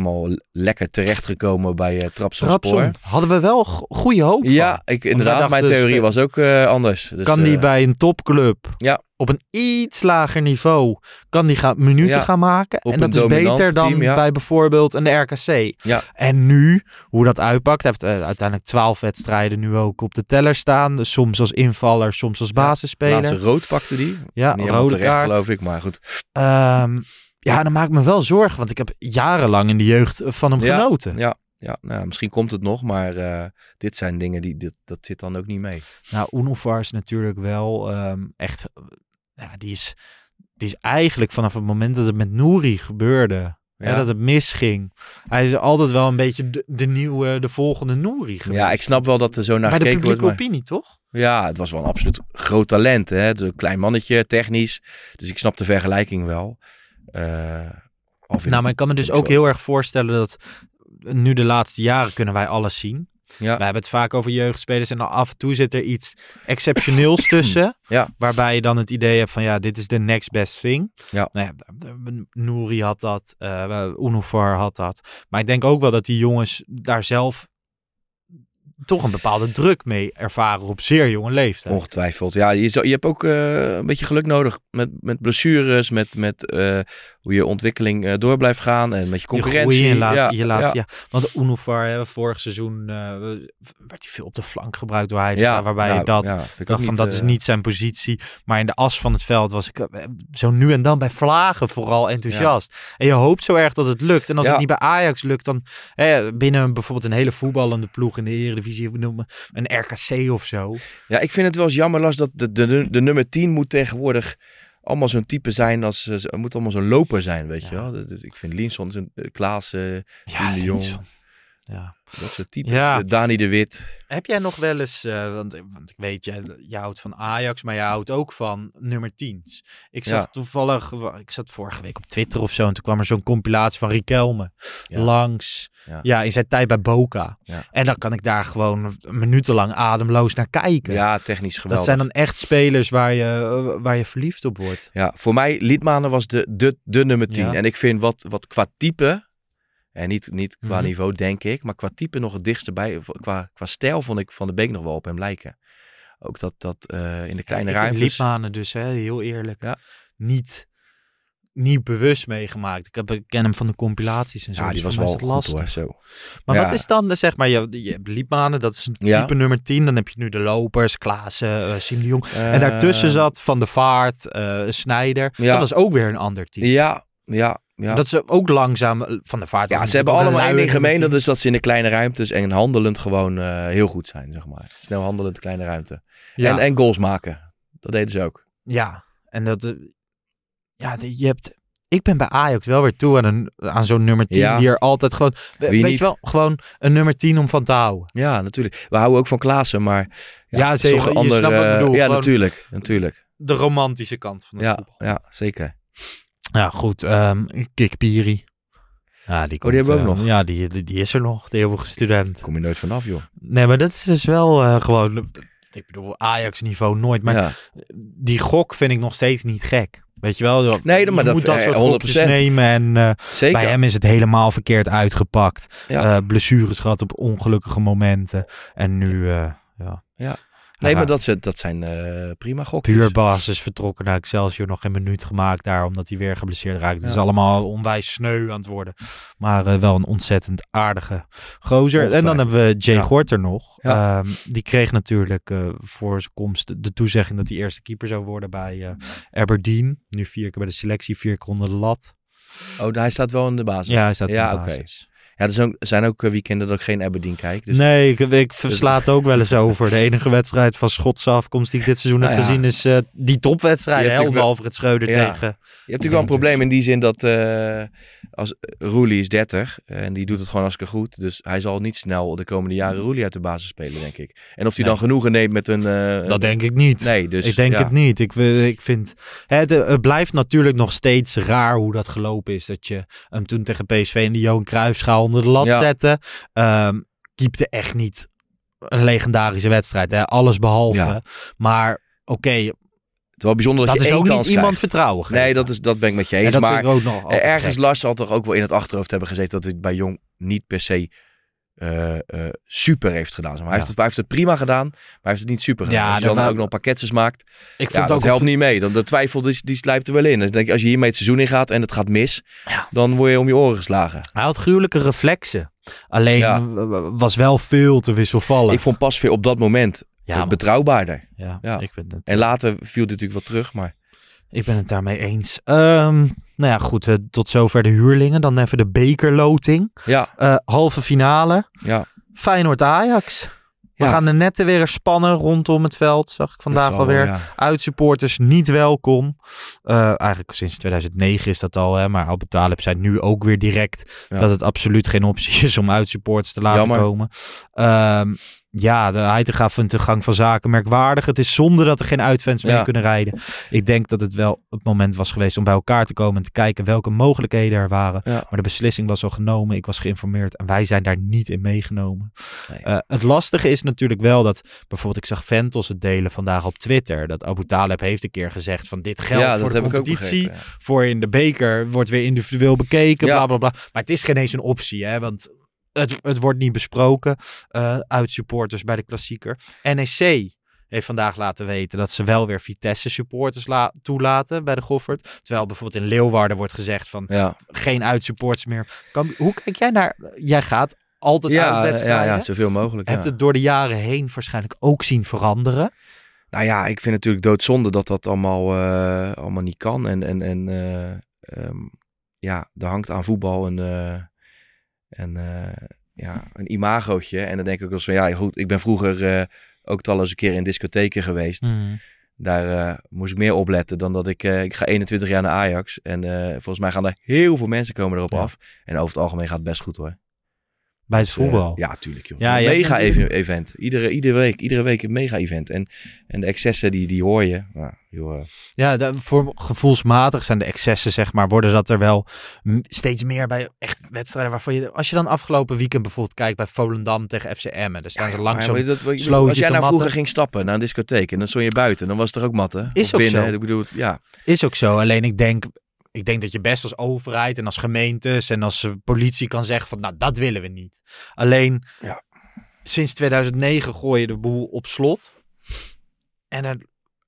helemaal lekker terechtgekomen bij uh, Trabzonspor. Trabzon. Hadden we wel go- goede hoop Ja, van. ik, inderdaad. Mijn theorie spe- was ook eh, anders. Dus, kan die eh, bij een topclub Ja. op een iets lager niveau kan die gaan, minuten Ja, gaan maken. op En dat is beter dan team, ja. bij bijvoorbeeld een RKC. Ja. En nu, hoe dat uitpakt, heeft eh, uiteindelijk twaalf wedstrijden nu ook op de teller staan. Dus soms als invaller, soms als basisspeler. Laatste rood pakte die. Ja, Niet rode terecht, kaart. geloof ik. Maar goed. Ehm, ja, dat maakt me wel zorgen, want ik heb jarenlang in de jeugd van hem Ja, genoten. Ja, ja nou, misschien komt het nog. Maar eh, dit zijn dingen die... Dit, dat zit dan ook niet mee. Nou, Unovar is natuurlijk wel ehm, echt... Ja, die is, die is eigenlijk vanaf het moment dat het met Nouri gebeurde... hè, dat het misging. Hij is altijd wel een beetje de, de nieuwe, de volgende Nouri geweest. Ja, ik snap wel dat er zo naar Bij de gekeken publieke wordt. maar- opinie, toch? Ja, het was wel een absoluut groot talent. Hè? Het is een klein mannetje, technisch. Dus ik snap de vergelijking wel. Eh, Nou, maar ik kan me dus ook zo- heel erg voorstellen dat... Nu de laatste jaren kunnen wij alles zien. Ja. We hebben het vaak over jeugdspelers en dan af en toe zit er iets exceptioneels tussen. Ja. Waarbij je dan het idee hebt van ja, dit is de next best thing. Ja. Nou ja, Nouri had dat, uh, Unovar had dat. Maar ik denk ook wel dat die jongens daar zelf toch een bepaalde druk mee ervaren op zeer jonge leeftijd. Ongetwijfeld. Ja, je, je hebt ook eh, een beetje geluk nodig met, met blessures, met, met eh, hoe je ontwikkeling eh, door blijft gaan en met je concurrentie. Je in laatste, ja, je laatste, ja. ja. Want Unovar, hè, vorig seizoen werd hij veel op de flank gebruikt door hij. Ja, waarbij nou, dat ja, ik van dat is niet zijn positie. Maar in de as van het veld was ik zo nu en dan bij vlagen vooral enthousiast. En je hoopt zo erg dat het lukt. En als het niet bij Ajax lukt, dan eh, binnen bijvoorbeeld een hele voetballende ploeg in de Eredivisie, we noemen een RKC of zo. Ja, ik vind het wel eens jammer, Lars, dat de, de, de, nummer 10 moet tegenwoordig allemaal zo'n type zijn als... eh, moet allemaal zo'n loper zijn, weet je wel. Dus ik vind Linson, uh, Klaas, uh, Ja, de Jong. Ja. dat soort types. Ja. Uh, Dani de Wit. Heb jij nog wel eens, uh, want, want ik weet, je, je houdt van Ajax, maar je houdt ook van nummer 10's. Ik zag Ja. toevallig, ik zat vorige week op Twitter of zo, en toen kwam er zo'n compilatie van Riquelme Ja. langs, Ja. ja. in zijn tijd bij Boca. Ja. En dan kan ik daar gewoon minutenlang ademloos naar kijken. Ja, technisch geweldig. Dat zijn dan echt spelers waar je, waar je verliefd op wordt. Ja, voor mij, Liedmanen was de, de, de nummer 10. Ja. En ik vind wat, wat qua type, en niet, niet qua Mhm. niveau denk ik, maar qua type nog het dichtste bij, qua, qua stijl vond ik Van de Beek nog wel op hem lijken. Ook dat, dat uh, in de kleine ja, ruimtes. Liedmanen dus, hè, heel eerlijk. Ja. Niet, niet bewust meegemaakt. Ik, heb, ik ken hem van de compilaties en zo. Ja, die dus was voor mij wel lastig. hoor, zo. Maar Ja. wat is dan, zeg maar, je, je hebt Liedmanen, dat is een Ja. type nummer 10. Dan heb je nu de lopers, Klaassen, uh, de Jong. en daartussen Eh, zat Van de Vaart, uh, Snijder. Ja. Dat was ook weer een ander team. Ja, ja, ja. Dat ze ook langzaam eh, Van de Vaart. ja, ze hebben allemaal één ding gemeen. Dat is dat ze in de kleine ruimtes en handelend gewoon uh, heel goed zijn, zeg maar. Snel handelend, kleine ruimte. Ja. En, en goals maken. Dat deden ze ook. Ja, en dat... eh, ja, je hebt... Ik ben bij Ajax wel weer toe aan, een, aan zo'n nummer 10 Ja. die er altijd gewoon... Wie weet niet? je wel, gewoon een nummer 10 om van te houden. Ja, natuurlijk. We houden ook van Klaassen, maar... Ja, zeker. Je snapt wat ik eh, bedoel. Ja, natuurlijk. Natuurlijk. De romantische kant van het Ja, voetbal. ja, zeker. Ja, goed. ehm Kikpiri. Ja, die, Oh, die hebben we ook eh, nog. Ja, die, die, die is er nog, de eeuwige student. Kom je nooit vanaf, joh. Nee, maar dat is dus wel eh, gewoon... Ik bedoel, Ajax-niveau nooit. Maar ja. die gok vind ik nog steeds niet gek. Weet je wel? Nee, maar je dat- moet dat eh, soort 100%. gokjes nemen. En eh, Zeker. bij hem is het helemaal verkeerd uitgepakt. Ja. Blessures gehad op ongelukkige momenten. En nu, ja. Ja. Nee, maar dat, ze- dat zijn eh, prima gokjes. Puur basis vertrokken naar Excelsior. Nog geen minuut gemaakt daar, omdat hij weer geblesseerd raakt. Het is allemaal onwijs sneu aan het worden. Maar eh, wel een ontzettend aardige gozer. En dan hebben we Jay Ja. Gorter nog. Ja. Ehm, die kreeg natuurlijk eh, voor zijn komst de, toezegging dat hij eerste keeper zou worden bij Aberdeen. Nu vier keer bij de selectie, vier keer onder de lat. Oh, hij staat wel in de basis. Ja, hij staat in de basis. Ja, er zijn ook, zijn ook eh, weekenden dat ik geen Aberdeen kijk. Dus Nee, ik, ik versla het ook wel eens over. De enige wedstrijd van Schotse afkomst die ik dit seizoen heb Nou ja. gezien is eh, die topwedstrijd. Hè, Onder Alfred Schreuder Ja. tegen... Je hebt natuurlijk wel een probleem in die zin dat eh als Roelie is 30 en die doet het gewoon hartstikke goed. Dus hij zal niet snel de komende jaren Roelie uit de basis spelen, denk ik. En of hij Nee. dan genoegen neemt met een... Dat denk ik niet. Nee, dus ik denk ja. het niet. Ik, ik vind, het, het blijft natuurlijk nog steeds raar hoe dat gelopen is. Dat je hem toen tegen PSV in de Johan Cruijffschaal onder de lat Ja. zette. Ehm keepte echt niet een legendarische wedstrijd. Hè? Alles behalve. Ja. Maar oké, Het is wel bijzonder dat, dat je is ook niet iemand vertrouwen. Nee, dat, is, dat ben ik met je En eens. dat maar ook nog ergens gek. Lars zal toch ook wel in het achterhoofd hebben gezeten dat hij bij Jong niet per se eh, eh, super heeft gedaan. Maar. hij, Ja. heeft het, hij heeft het prima gedaan, maar hij heeft het niet super gedaan. Ja, als je dan ook nog pakketjes maakt, Ik ja, vond dat ook helpt op- niet mee. Dan de twijfel die, die slijpt er wel in. Dus denk als je hiermee het seizoen ingaat en het gaat mis, dan word je om je oren geslagen. Hij had gruwelijke reflexen. Alleen was wel veel te wisselvallig. Ik vond Pasveer op dat moment eh, betrouwbaarder. ja. Ik, ben het, En later viel dit natuurlijk wel terug, maar ik ben het daarmee eens. Ehm, nou ja, goed. eh, tot zover de huurlingen. Dan even de bekerloting. ja, Eh, halve finale. ja. Feyenoord-Ajax. We Ja. gaan de netten weer spannen rondom het veld. Zag ik vandaag alweer. ja. Uitsupporters niet welkom. Eh, eigenlijk sinds 2009 is dat al. Hè, maar Albert Talib zei nu ook weer direct Ja. dat het absoluut geen optie is om uitsupporters te laten Jammer. komen. Ehm, ja, de Heitinga vindt de gang van zaken merkwaardig. Het is zonde dat er geen uitfans mee Ja. kunnen rijden. Ik denk dat het wel het moment was geweest om bij elkaar te komen en te kijken welke mogelijkheden er waren. Ja. Maar de beslissing was al genomen. Ik was geïnformeerd en wij zijn daar niet in meegenomen. Nee. Eh, het lastige is natuurlijk wel dat bijvoorbeeld ik zag Ventos het delen vandaag op Twitter. Dat Abu Talib heeft een keer gezegd van dit geldt ja, voor de competitie. begrepen. voor in de beker wordt weer individueel bekeken, bla bla bla. Maar het is geen eens een optie, hè, want het, het wordt niet besproken eh, uit supporters bij de klassieker. NEC heeft vandaag laten weten dat ze wel weer Vitesse supporters la- toelaten bij de Goffert. Terwijl bijvoorbeeld in Leeuwarden wordt gezegd van Ja, geen uitsupporters meer. Kan, hoe kijk jij naar, jij gaat altijd ja, ja, uitwedstrijden. ja, zoveel mogelijk. Heb ja. het door de jaren heen waarschijnlijk ook zien veranderen. Nou ja, ik vind natuurlijk doodzonde dat dat allemaal, eh, allemaal niet kan. En, en, en eh, ehm, ja, er hangt aan voetbal een, een, eh, ja, een imagootje. En dan denk ik ook wel eens van, ja goed, ik ben vroeger eh, ook al eens een keer in discotheken geweest. Daar eh, moest ik meer opletten dan dat ik, ik ga 21 jaar naar Ajax. En volgens mij gaan er heel veel mensen komen erop Ja. af. En over het algemeen gaat het best goed hoor. Bij het Dus, eh, voetbal. ja, tuurlijk joh. Ja, mega even- event. Iedere, iedere, week, iedere week een mega event. En, en de excessen die, die hoor je. Nou, joh, eh, Ja, de- voor gevoelsmatig zijn de excessen, zeg maar, worden dat er wel steeds meer bij echt wedstrijden waarvan je, als je dan afgelopen weekend bijvoorbeeld kijkt bij Volendam tegen FC Emmen, daar staan ze Ja, zo'n dat- slootje Als jij nou vroeger matten. ging stappen naar een discotheek en dan stond je buiten, dan was het toch ook matten? Is Of ook binnen, zo. Ik bedoel, ja. Is ook zo. Alleen ik denk, ik denk dat je best als overheid en als gemeentes en als politie kan zeggen van, nou, dat willen we niet. Alleen, Ja. sinds 2009 gooi je de boel op slot. En er,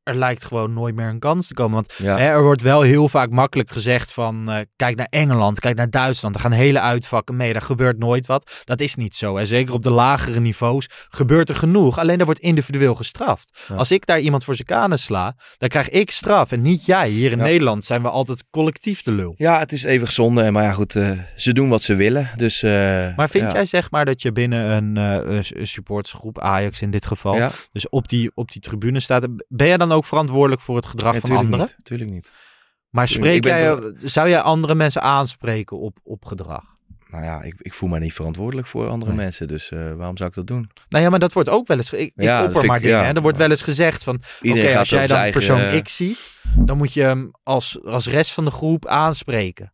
er lijkt gewoon nooit meer een kans te komen. Want ja. Hè, er wordt wel heel vaak makkelijk gezegd van eh, kijk naar Engeland, kijk naar Duitsland. Er gaan hele uitvakken mee, daar gebeurt nooit wat. Dat is niet zo. Hè. Zeker op de lagere niveaus gebeurt er genoeg. Alleen er wordt individueel gestraft. Ja. Als ik daar iemand voor zijn kanen sla, dan krijg ik straf en niet jij. Hier in Ja. Nederland zijn we altijd collectief de lul. ja, het is eeuwig zonde. Maar ja, goed, eh, ze doen wat ze willen. Dus, eh, Maar vind jij zeg maar dat je binnen een, supportersgroep, Ajax in dit geval, dus op die, op die tribune staat, ben jij dan ook verantwoordelijk voor het gedrag van anderen? niet. Tuurlijk niet. Maar spreek ik jij, zou jij andere mensen aanspreken op, op gedrag? Nou ja, ik, ik voel me niet verantwoordelijk voor andere Nee. mensen. Dus eh, waarom zou ik dat doen? Nou ja, maar dat wordt ook wel eens. Ik, Ja, ik opper vind maar ik- dingen. ja. hè. Er wordt wel eens gezegd van. Oké, als jij dan persoon X ziet, dan moet je hem als, als rest van de groep aanspreken.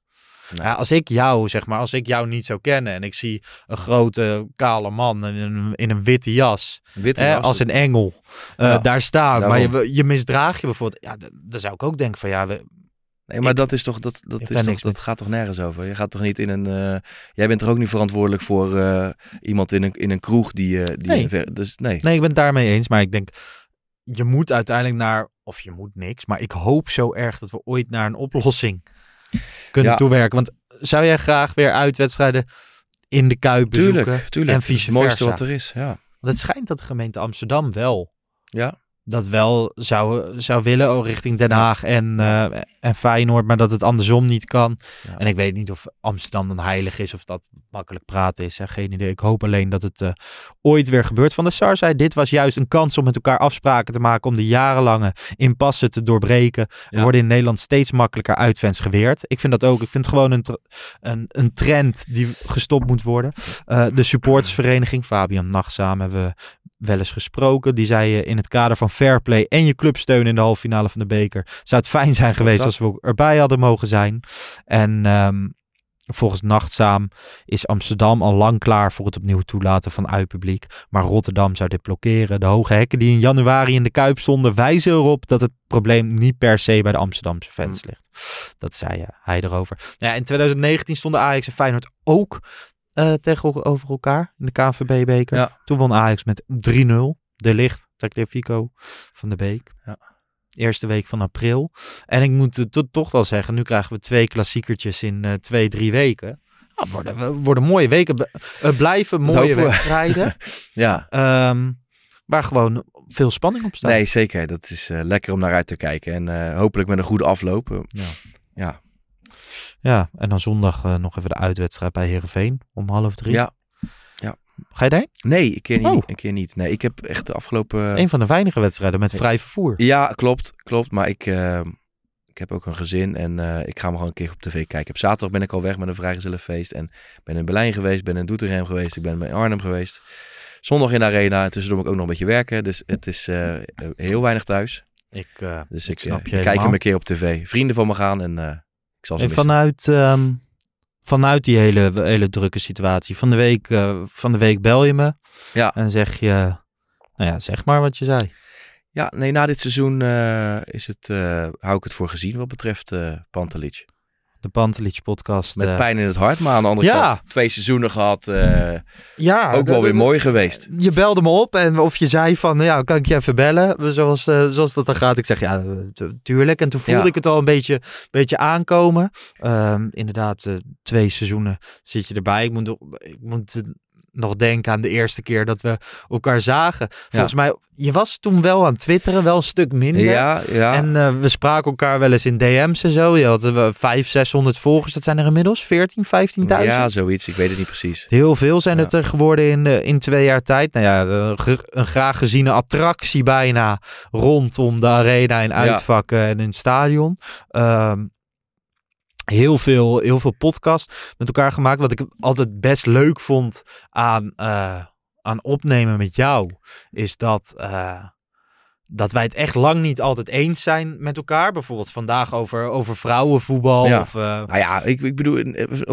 Nee. Ja, als ik jou, zeg maar, als ik jou niet zou kennen en ik zie een grote kale man in een, in een witte jas, Witte hè, was als een engel, eh, daar staan, maar je, je misdraagt je bijvoorbeeld, ja, dan zou ik ook denken van ja, we, Nee, maar Ik- dat is toch, dat, dat, is toch, dat gaat toch nergens over? Je gaat toch niet in een. eh, jij bent er ook niet verantwoordelijk voor eh, iemand in een, in een kroeg die. eh, die Nee. ver- dus nee. nee, ik ben het daarmee eens, maar ik denk, je moet uiteindelijk naar, of je moet niks, maar ik hoop zo erg dat we ooit naar een oplossing kunnen Ja. toewerken. Want zou jij graag weer uitwedstrijden in de Kuip bezoeken? Tuurlijk, tuurlijk. En vice het mooiste versa. wat er is, ja. Want het schijnt dat de gemeente Amsterdam wel Ja, dat wel zou, zou willen oh, richting Den Haag en, eh, en Feyenoord, maar dat het andersom niet kan. Ja. En ik weet niet of Amsterdam dan heilig is of dat makkelijk praten is. Hè? Geen idee. Ik hoop alleen dat het eh, ooit weer gebeurt. Van de Sar zei, dit was juist een kans om met elkaar afspraken te maken om de jarenlange impasse te doorbreken. Ja. worden in Nederland steeds makkelijker uitfans geweerd. Ik vind dat ook. Ik vind het gewoon een, een, een trend die gestopt moet worden. Eh, de supportersvereniging, Fabian Nachtzaam, hebben we wel eens gesproken. Die zei eh, in het kader van fair play en je clubsteun in de halve finale van de beker. Zou het fijn zijn geweest als we erbij hadden mogen zijn. En ehm, volgens Nachtzaam is Amsterdam al lang klaar voor het opnieuw toelaten van uitpubliek. Maar Rotterdam zou dit blokkeren. De hoge hekken die in januari in de Kuip stonden wijzen erop dat het probleem niet per se bij de Amsterdamse fans ligt. Dat zei eh, hij erover. Nou ja, in 2019 stonden Ajax en Feyenoord ook eh, tegenover elkaar in de KNVB-beker. Ja. Toen won Ajax met 3-0. De Licht, Tagliafico van de Beek. Ja. Eerste week van april. En ik moet het to- toch wel zeggen, nu krijgen we twee klassiekertjes in eh, twee, drie weken. Ah, worden, worden mooie weken. Het blijven mooie wedstrijden. ja. ehm, waar gewoon veel spanning op staat. Nee, zeker. Dat is eh, lekker om naar uit te kijken. En eh, hopelijk met een goede afloop. Eh, Ja. Ja. Ja, en dan zondag eh, nog even de uitwedstrijd bij Heerenveen om half drie. Ja. Ga je daarheen? Nee, een keer niet. Oh. Een keer niet. Nee, ik heb echt de afgelopen... Een van de weinige wedstrijden met vrij vervoer. Ja, klopt. Klopt. Maar ik, eh, ik heb ook een gezin en eh, ik ga me gewoon een keer op tv kijken. Op zaterdag ben ik al weg met een vrijgezellenfeest. En ben in Berlijn geweest, ben in Doetinchem geweest, ik ben bij Arnhem geweest. Zondag in de arena en tussendoor moet ik ook nog een beetje werken. Dus het is eh, heel weinig thuis. Ik, eh, Dus ik ik, snap eh, je kijk helemaal. hem een keer op tv. Vrienden van me gaan en eh, ik zal ze En missen. vanuit, ehm, vanuit die hele, hele drukke situatie. Van de, week, eh, van de week bel je me Ja. en zeg je, nou ja, zeg maar wat je zei. Ja, nee, na dit seizoen eh, is het, eh, hou ik het voor gezien wat betreft eh Pantelic. De Pantelic podcast. Met eh, pijn in het hart, maar aan de andere Ja. kant twee seizoenen gehad. eh, ja, ook wel weer mooi geweest. Je belde me op en of je zei van, nou ja, kan ik je even bellen? Zoals, eh, zoals dat dan gaat. Ik zeg, ja, tu- tuurlijk. En toen voelde Ja. ik het al een beetje, beetje aankomen. Ehm, inderdaad, twee seizoenen zit je erbij. Ik moet, ik moet nog denken aan de eerste keer dat we elkaar zagen. Volgens mij, je was toen wel aan twitteren, wel een stuk minder. Ja, ja. En eh, we spraken elkaar wel eens in DM's en zo. Je had uh, 500, 600 volgers. Dat zijn er inmiddels 14, 15.000. ja, zoiets. Ik weet het niet precies. Heel veel zijn Ja. het er geworden in, eh, in twee jaar tijd. Nou ja, een, graag geziene attractie bijna rondom de arena in uitvakken en in het stadion. Ehm, heel, veel, heel veel podcast met elkaar gemaakt. Wat ik altijd best leuk vond aan, eh, aan opnemen met jou, is dat, eh, dat wij het echt lang niet altijd eens zijn met elkaar. Bijvoorbeeld vandaag over, over vrouwenvoetbal. Ja. Of, eh, Nou ja, ik, ik bedoel,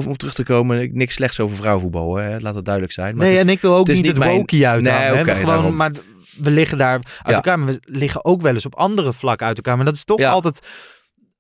om terug te komen, ik- niks slechts over vrouwenvoetbal, hè. laat dat duidelijk zijn. Maar nee, het en ik wil ook het niet het mijn- wokie uit Nee, hangen, hè, oké, maar gewoon, daarom. maar we liggen daar uit Ja. elkaar, maar we liggen ook wel eens op andere vlakken uit elkaar. Maar dat is toch Ja. altijd.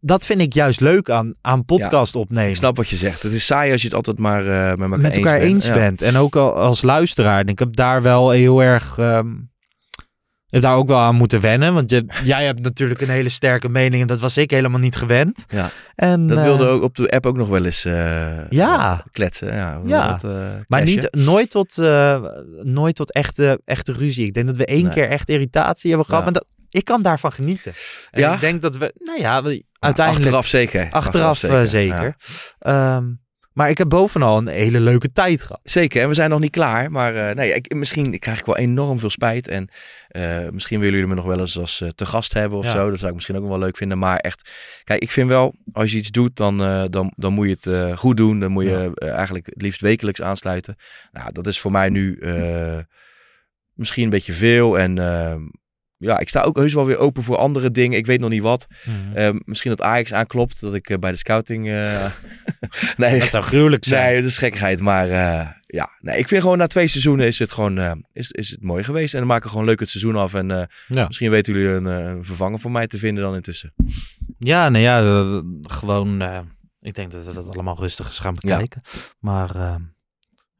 Dat vind ik juist leuk aan, aan podcast opnemen. Ik snap wat je zegt. Het is saai als je het altijd maar eh, met elkaar met elkaar eens, eens bent. Ja. En ook al als luisteraar. Ik heb daar wel heel erg. ik heb daar ook wel aan moeten wennen. Want je, jij hebt natuurlijk een hele sterke mening. En dat was ik helemaal niet gewend. Ja. En, Dat wilde ook op de app ook nog wel eens eh, Ja. kletsen. Ja, dat, Maar niet, nooit tot, nooit tot echte, echte ruzie. Ik denk dat we één Nee. keer echt irritatie hebben gehad. Maar dat, ik kan daarvan genieten. En Ja? ik denk dat we, nou Ja, uiteindelijk... Achteraf zeker. Achteraf, eh, zeker. Ehm, maar ik heb bovenal een hele leuke tijd gehad. Zeker, en we zijn nog niet klaar. Maar eh, nee, ik, misschien krijg ik wel enorm veel spijt. En eh, misschien willen jullie me nog wel eens als te gast hebben of Ja. zo. Dat zou ik misschien ook nog wel leuk vinden. Maar echt, kijk, ik vind wel, als je iets doet, dan, dan, dan moet je het goed doen. Dan moet je Ja. eigenlijk het liefst wekelijks aansluiten. Nou, dat is voor mij nu misschien een beetje veel. En ehm, ja, ik sta ook heus wel weer open voor andere dingen. Ik weet nog niet wat. Ehm, misschien dat Ajax aanklopt, dat ik eh, bij de scouting... eh, nee, Dat zou gruwelijk zijn. Nee, dat is gekkigheid. Maar eh, ja, nee, ik vind gewoon na twee seizoenen is het gewoon is, is het mooi geweest. En dan maken we gewoon leuk het seizoen af. En Ja. misschien weten jullie een, een vervanger voor mij te vinden dan intussen. Ja, nee, ja, gewoon. ik denk dat we dat allemaal rustig eens gaan Ja. bekijken. Maar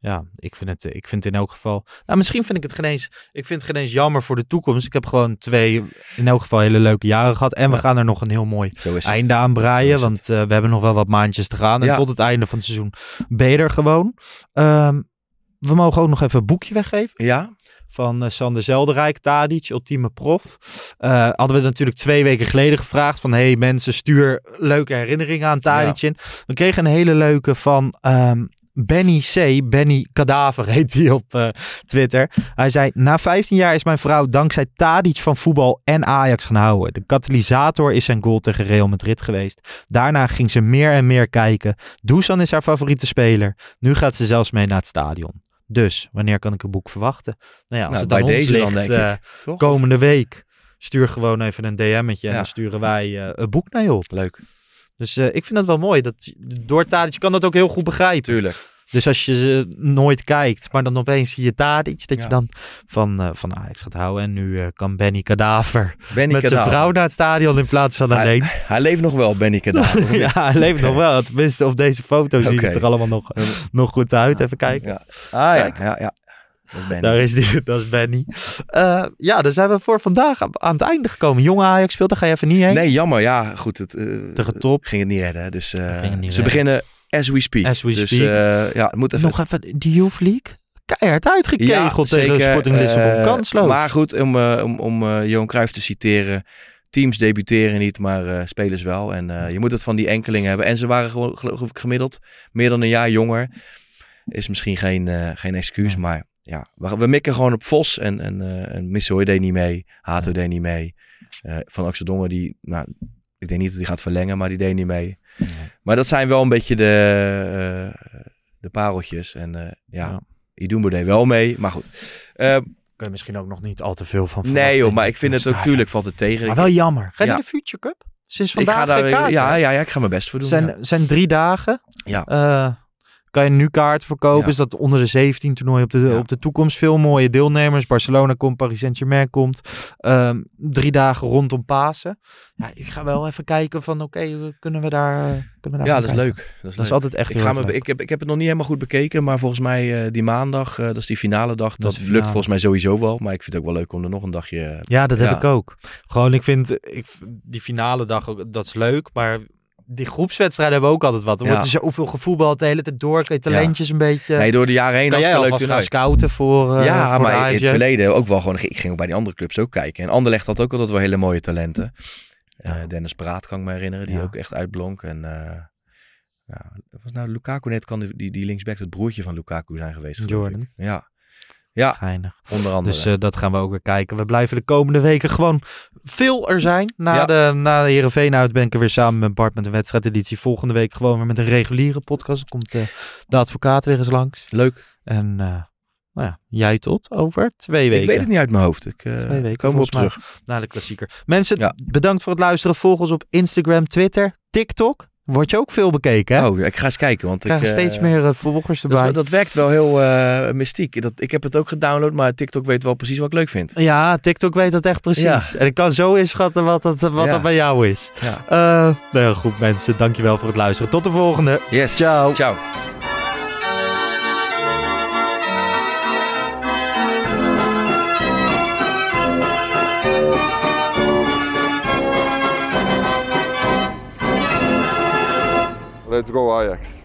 ja, ik vind, het, ik vind het in elk geval. Nou, misschien vind ik het geen eens. Ik vind het geen eens jammer voor de toekomst. Ik heb gewoon twee, in elk geval hele leuke jaren gehad. En we gaan er nog een heel mooi einde aan het. Want eh, we hebben nog wel wat maandjes te gaan. En Ja. tot het einde van het seizoen ben je er gewoon. Ehm, we mogen ook nog even een boekje weggeven. Ja, Van eh, Sander Zelderijk, Tadic, ultieme prof. Eh, hadden we natuurlijk twee weken geleden gevraagd van... hey mensen, stuur leuke herinneringen aan Tadic in. We kregen een hele leuke van ehm, Benny C. Benny Kadaver heet hij op eh, Twitter. Hij zei, na 15 jaar is mijn vrouw dankzij Tadic van voetbal en Ajax gaan houden. De katalysator is zijn goal tegen Real Madrid geweest. Daarna ging ze meer en meer kijken. Dusan is haar favoriete speler. Nu gaat ze zelfs mee naar het stadion. Dus, wanneer kan ik een boek verwachten? Nou ja, als Nou, het bij deze ligt, dan, denk eh, ik. Toch? komende week, stuur gewoon even een DM'tje en Ja. dan sturen wij eh, een boek naar je op. Leuk, Dus eh, ik vind dat wel mooi. Dat, door Tadic je kan dat ook heel goed begrijpen. tuurlijk. Dus als je ze nooit kijkt, maar dan opeens zie je Tadic, dat Ja. je dan van, eh, van Ajax gaat houden. En nu eh, kan Benny Kadaver Benny met zijn Kadaver. vrouw naar het stadion in plaats van Hij- alleen. Hij leeft nog wel, Benny Kadaver. ja, hij leeft nog wel. Tenminste, op deze foto ziet Oké. het er allemaal nog, nog goed uit. Even kijken. Ja. Ah ja, Kijk. ja, ja. Dat is Benny. Daar is die, dat is Benny. Eh, ja, dan zijn we voor vandaag aan, aan het einde gekomen. Jonge Ajax speelt, daar ga je even niet heen. Nee, jammer. Ja, goed. Het, eh, Tegen top. ging het niet redden. Dus eh, Ging het niet ze redden. beginnen as we speak. As we dus speak. ja, het moet even... Nog even de Youth League. Keihard uitgekegeld tegen Sporting Lissabon. Kansloos. Maar goed, om, eh, om, om eh, Johan Cruijff te citeren. Teams debuteren niet, maar spelers wel. En je moet het van die enkelingen hebben. En ze waren gewoon geloof ik gemiddeld meer dan een jaar jonger. Is misschien geen, geen excuus, maar ja, we, we mikken gewoon op Vos. En, en, eh en Missouri deed niet mee. Hato deed niet mee. Eh, van Axel Dongen, die, nou, ik denk niet dat hij gaat verlengen, maar die deed niet mee. Maar dat zijn wel een beetje de, eh, de pareltjes. En eh ja, Ja. Idumbo deed wel mee, maar goed. Kun je misschien ook nog niet al te veel van nee joh, maar ik vind het ook, stadion. tuurlijk valt het tegen. Maar Ik- wel jammer. Ga je Ja. de Future Cup? Sinds ik vandaag ga daar, ja, ja, ja, ik ga mijn best voor doen. zijn, ja. zijn drie dagen. Ja. Eh, kan je nu kaarten verkopen? Ja. Is dat onder de 17 toernooi op de, Ja. op de toekomst? Veel mooie deelnemers. Barcelona komt, Paris Saint-Germain komt. Ehm, drie dagen rondom Pasen. Ja, ik ga wel even kijken van oké, kunnen we daar kunnen we daar Ja, dat is leuk. Dat is, Dat is leuk. altijd echt ik, ga me, leuk. ik, heb, ik heb het nog niet helemaal goed bekeken, maar volgens mij eh, die maandag, eh, dat is die finale dag, Dat lukt volgens mij sowieso wel. Maar ik vind het ook wel leuk om er nog een dagje... eh, Ja, dat heb ik ook. Gewoon, ik vind ik, die finale dag ook, dat is leuk, maar die groepswedstrijden hebben ook altijd wat. Er Ja. wordt er zoveel gevoetbald de hele tijd door. Talentjes een beetje... nee, door de jaren heen kan jij leuk gaan scouten voor, eh ja, voor maar in het verleden ook wel gewoon. Ik ging ook bij die andere clubs ook kijken. En Anderlecht had ook altijd wel hele mooie talenten. Eh. Dennis Praat kan ik me herinneren, die ook echt uitblonk. En ja, was nou Lukaku net kan die, die, die linksback het broertje van Lukaku zijn geweest. Jordan. ik. Ja. Ja, Geinig. onder andere. Dus eh, dat gaan we ook weer kijken. We blijven de komende weken gewoon veel er zijn. Na, Ja. de, na de Heerenveen uit ben ik er weer samen met Bart met een wedstrijdeditie. Volgende week gewoon weer met een reguliere podcast. Dan komt eh, de advocaat weer eens langs. leuk. En eh, nou ja, jij tot over twee weken. Ik weet het niet uit mijn hoofd. Ik, eh, Twee weken, komen we op terug. Na de klassieker. Mensen, Ja. bedankt voor het luisteren. Volg ons op Instagram, Twitter, TikTok. Word je ook veel bekeken, hè? Oh, ik ga eens kijken. Want Krijg ik, eh, steeds meer eh, volgers dat, erbij. is- dat werkt wel heel eh, mystiek. Dat, ik heb het ook gedownload, maar TikTok weet wel precies wat ik leuk vind. Ja, TikTok weet dat echt precies. Ja. En ik kan zo inschatten wat dat, wat Ja. dat bij jou is. Ja. Eh nou goed mensen, dankjewel voor het luisteren. Tot de volgende. Yes. Ciao. Ciao. Let's go Ajax.